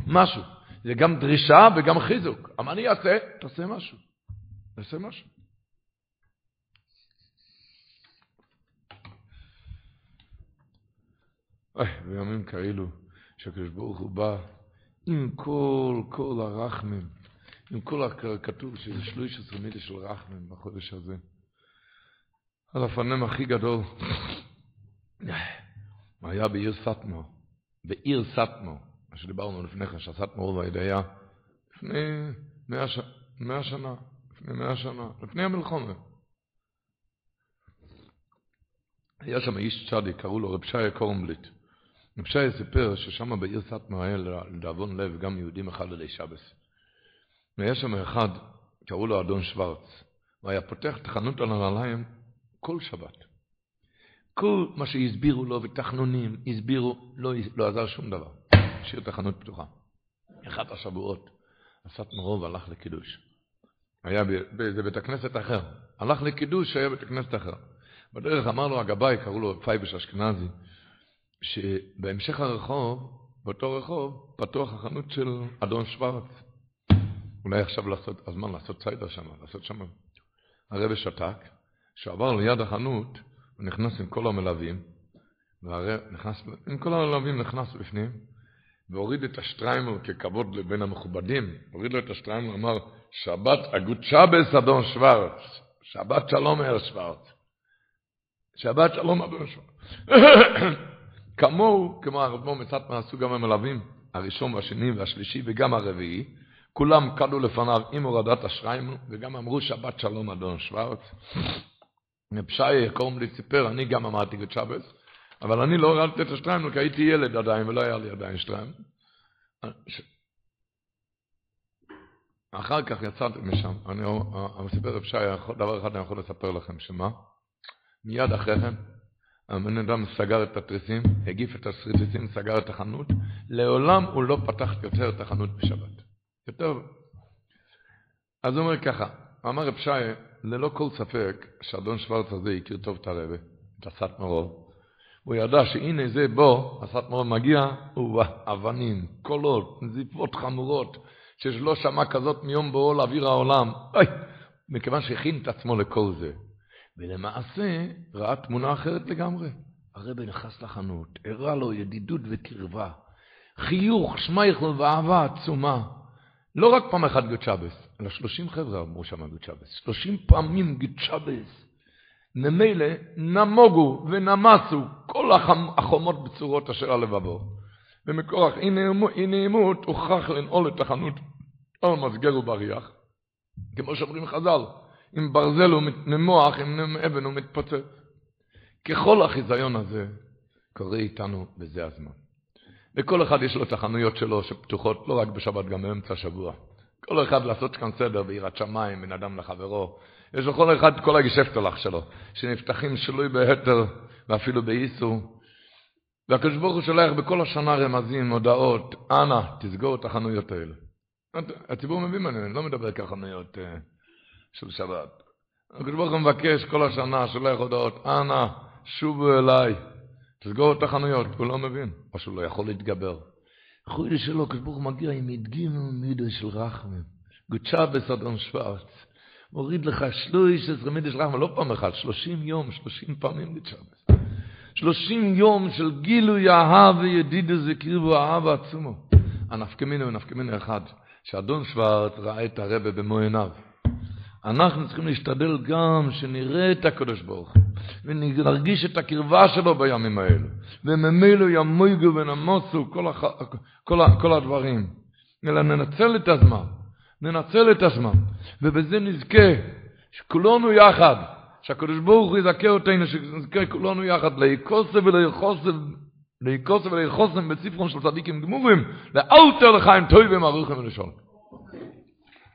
משהו. זה גם דרישה וגם חיזוק. אבל אני אעשה, תעשה משהו. תעשה משהו. אוי, בימים כאלו, שהקדוש ברוך הוא בא עם כל, כל הרחמים, עם כל הכתוב שזה שלוש עשרה מילה של רחמים בחודש הזה. על הפנם הכי גדול. היה בעיר סטמו. בעיר סטמו, שדיברנו לפני כן, שהסטמו רוב הידיעה, לפני מאה, ש... מאה שנה, לפני מאה שנה, לפני המלחומה. היה שם איש צדיק, קראו לו רב שיה קורנבליט. רב שיה סיפר ששם בעיר סטמו היה לדאבון לב גם יהודים אחד עלי שבס. והיה שם אחד, קראו לו אדון שוורץ, הוא היה פותח את חנות הנעליים כל שבת. כל מה שהסבירו לו ותחנונים, הסבירו, לא, לא עזר שום דבר. השאיר את החנות פתוחה. אחד השבועות, מרוב הלך לקידוש. היה באיזה בית הכנסת אחר. הלך לקידוש, היה בית הכנסת אחר. בדרך אמר לו הגבאי, קראו לו פייבש אשכנזי, שבהמשך הרחוב, באותו רחוב, פתוח החנות של אדון שוורץ. אולי עכשיו לעשות, הזמן לעשות ציידר שם, לעשות שם. הרבי שתק, כשעבר ליד החנות, הוא נכנס עם כל המלווים, נכנס, עם כל המלווים נכנס בפנים, והוריד את השטריימל ככבוד לבין המכובדים, הוריד לו את השטריימל, אמר, שבת אגוד שבס אדון שוורץ, שבת שלום אר שוורץ, שבת שלום אדון שוורץ. כמוהו, כמו הרב מור מסתמה, עשו גם המלווים, הראשון והשני והשלישי וגם הרביעי, כולם קדו לפניו עם הורדת השטריימל, וגם אמרו שבת שלום אדון שוורץ. פשעי קוראים לי סיפר, אני גם אמרתי גצ'אבס, אבל אני לא הורדתי את השטריימל, כי הייתי ילד עדיין, ולא היה לי עדיין שטריימל. אחר כך יצאתי משם, אני סיפר רב שי, דבר אחד אני יכול לספר לכם, שמה? מיד אחרי כן, הבן אדם סגר את התריסים, הגיף את התריסים, סגר את החנות, לעולם הוא לא פתח יותר את החנות בשבת. יותר. אז הוא אומר ככה, אמר רב שי, ללא כל ספק, שאדון שוורץ הזה הכיר טוב את הרבה, את הסטמרו. הוא ידע שהנה זה בו, הסטמרו מגיע, הוא אבנים, קולות, נזיפות חמורות, שלא שמע כזאת מיום בואו לאוויר העולם. אוי, מכיוון שהכין את עצמו לכל זה. ולמעשה ראה תמונה אחרת לגמרי. הרבי נכנס לחנות, הראה לו ידידות וקרבה, חיוך, שמייכל ואהבה עצומה. לא רק פעם אחת גוט שבת, אלא שלושים חבר'ה אמרו שם גוט שבת. שלושים פעמים גוט שבת. ממילא נמוגו ונמסו כל החומות בצורות אשר בלבבו. ומכורח אי נעימות הוכרח לנעול את החנות על מסגר ובריח. כמו שאומרים חז"ל, אם ברזל הוא ממוח, אם אבן הוא מתפוצץ. ככל החיזיון הזה קורה איתנו בזה הזמן. וכל אחד יש לו את החנויות שלו שפתוחות לא רק בשבת, גם באמצע השבוע. כל אחד לעשות כאן סדר ביראת שמיים, בין אדם לחברו. יש לכל אחד כל הגשפטלח שלו, שנפתחים שלוי בהתר ואפילו באיסור. והקדוש ברוך הוא שולח בכל השנה רמזים, הודעות, אנא, תסגור את החנויות האלה. הציבור מבין מה אני לא מדבר כחנויות uh, של שבת. הקדוש ברוך הוא מבקש כל השנה, שולח הודעות, אנא, שובו אליי, תסגור את החנויות, הוא לא מבין, או שהוא לא יכול להתגבר. חוידה שלו, הקדוש ברוך הוא מגיע עם הדגימו מידו של רחמים, גודשה בסדון שוורץ, מוריד לך שלוש עשרה מידו של רחמים, לא פעם אחת, שלושים יום, שלושים פעמים גודשה שלושים יום של גילוי אהב וידידו זה קריבו אהב עצומו. הנפקמינו ונפקמינו אחד, שאדון שוורץ ראה את הרבה במו עיניו. אנחנו צריכים להשתדל גם שנראה את הקדוש ברוך הוא, ונרגיש את הקרבה שלו בימים האלו, וממילא ימויגו ונמוסו כל, הח... כל, ה... כל הדברים. אלא ננצל את הזמן, ננצל את הזמן, ובזה נזכה שכולנו יחד, שהקדוש ברוך הוא יזכה אותנו, שנזכה כולנו יחד להיקוסם ולהיחוסם, להיקוסם ולהיחוסם בספרון של צדיקים גמורים, לאלתר לחיים טובים ארוכים ולשון.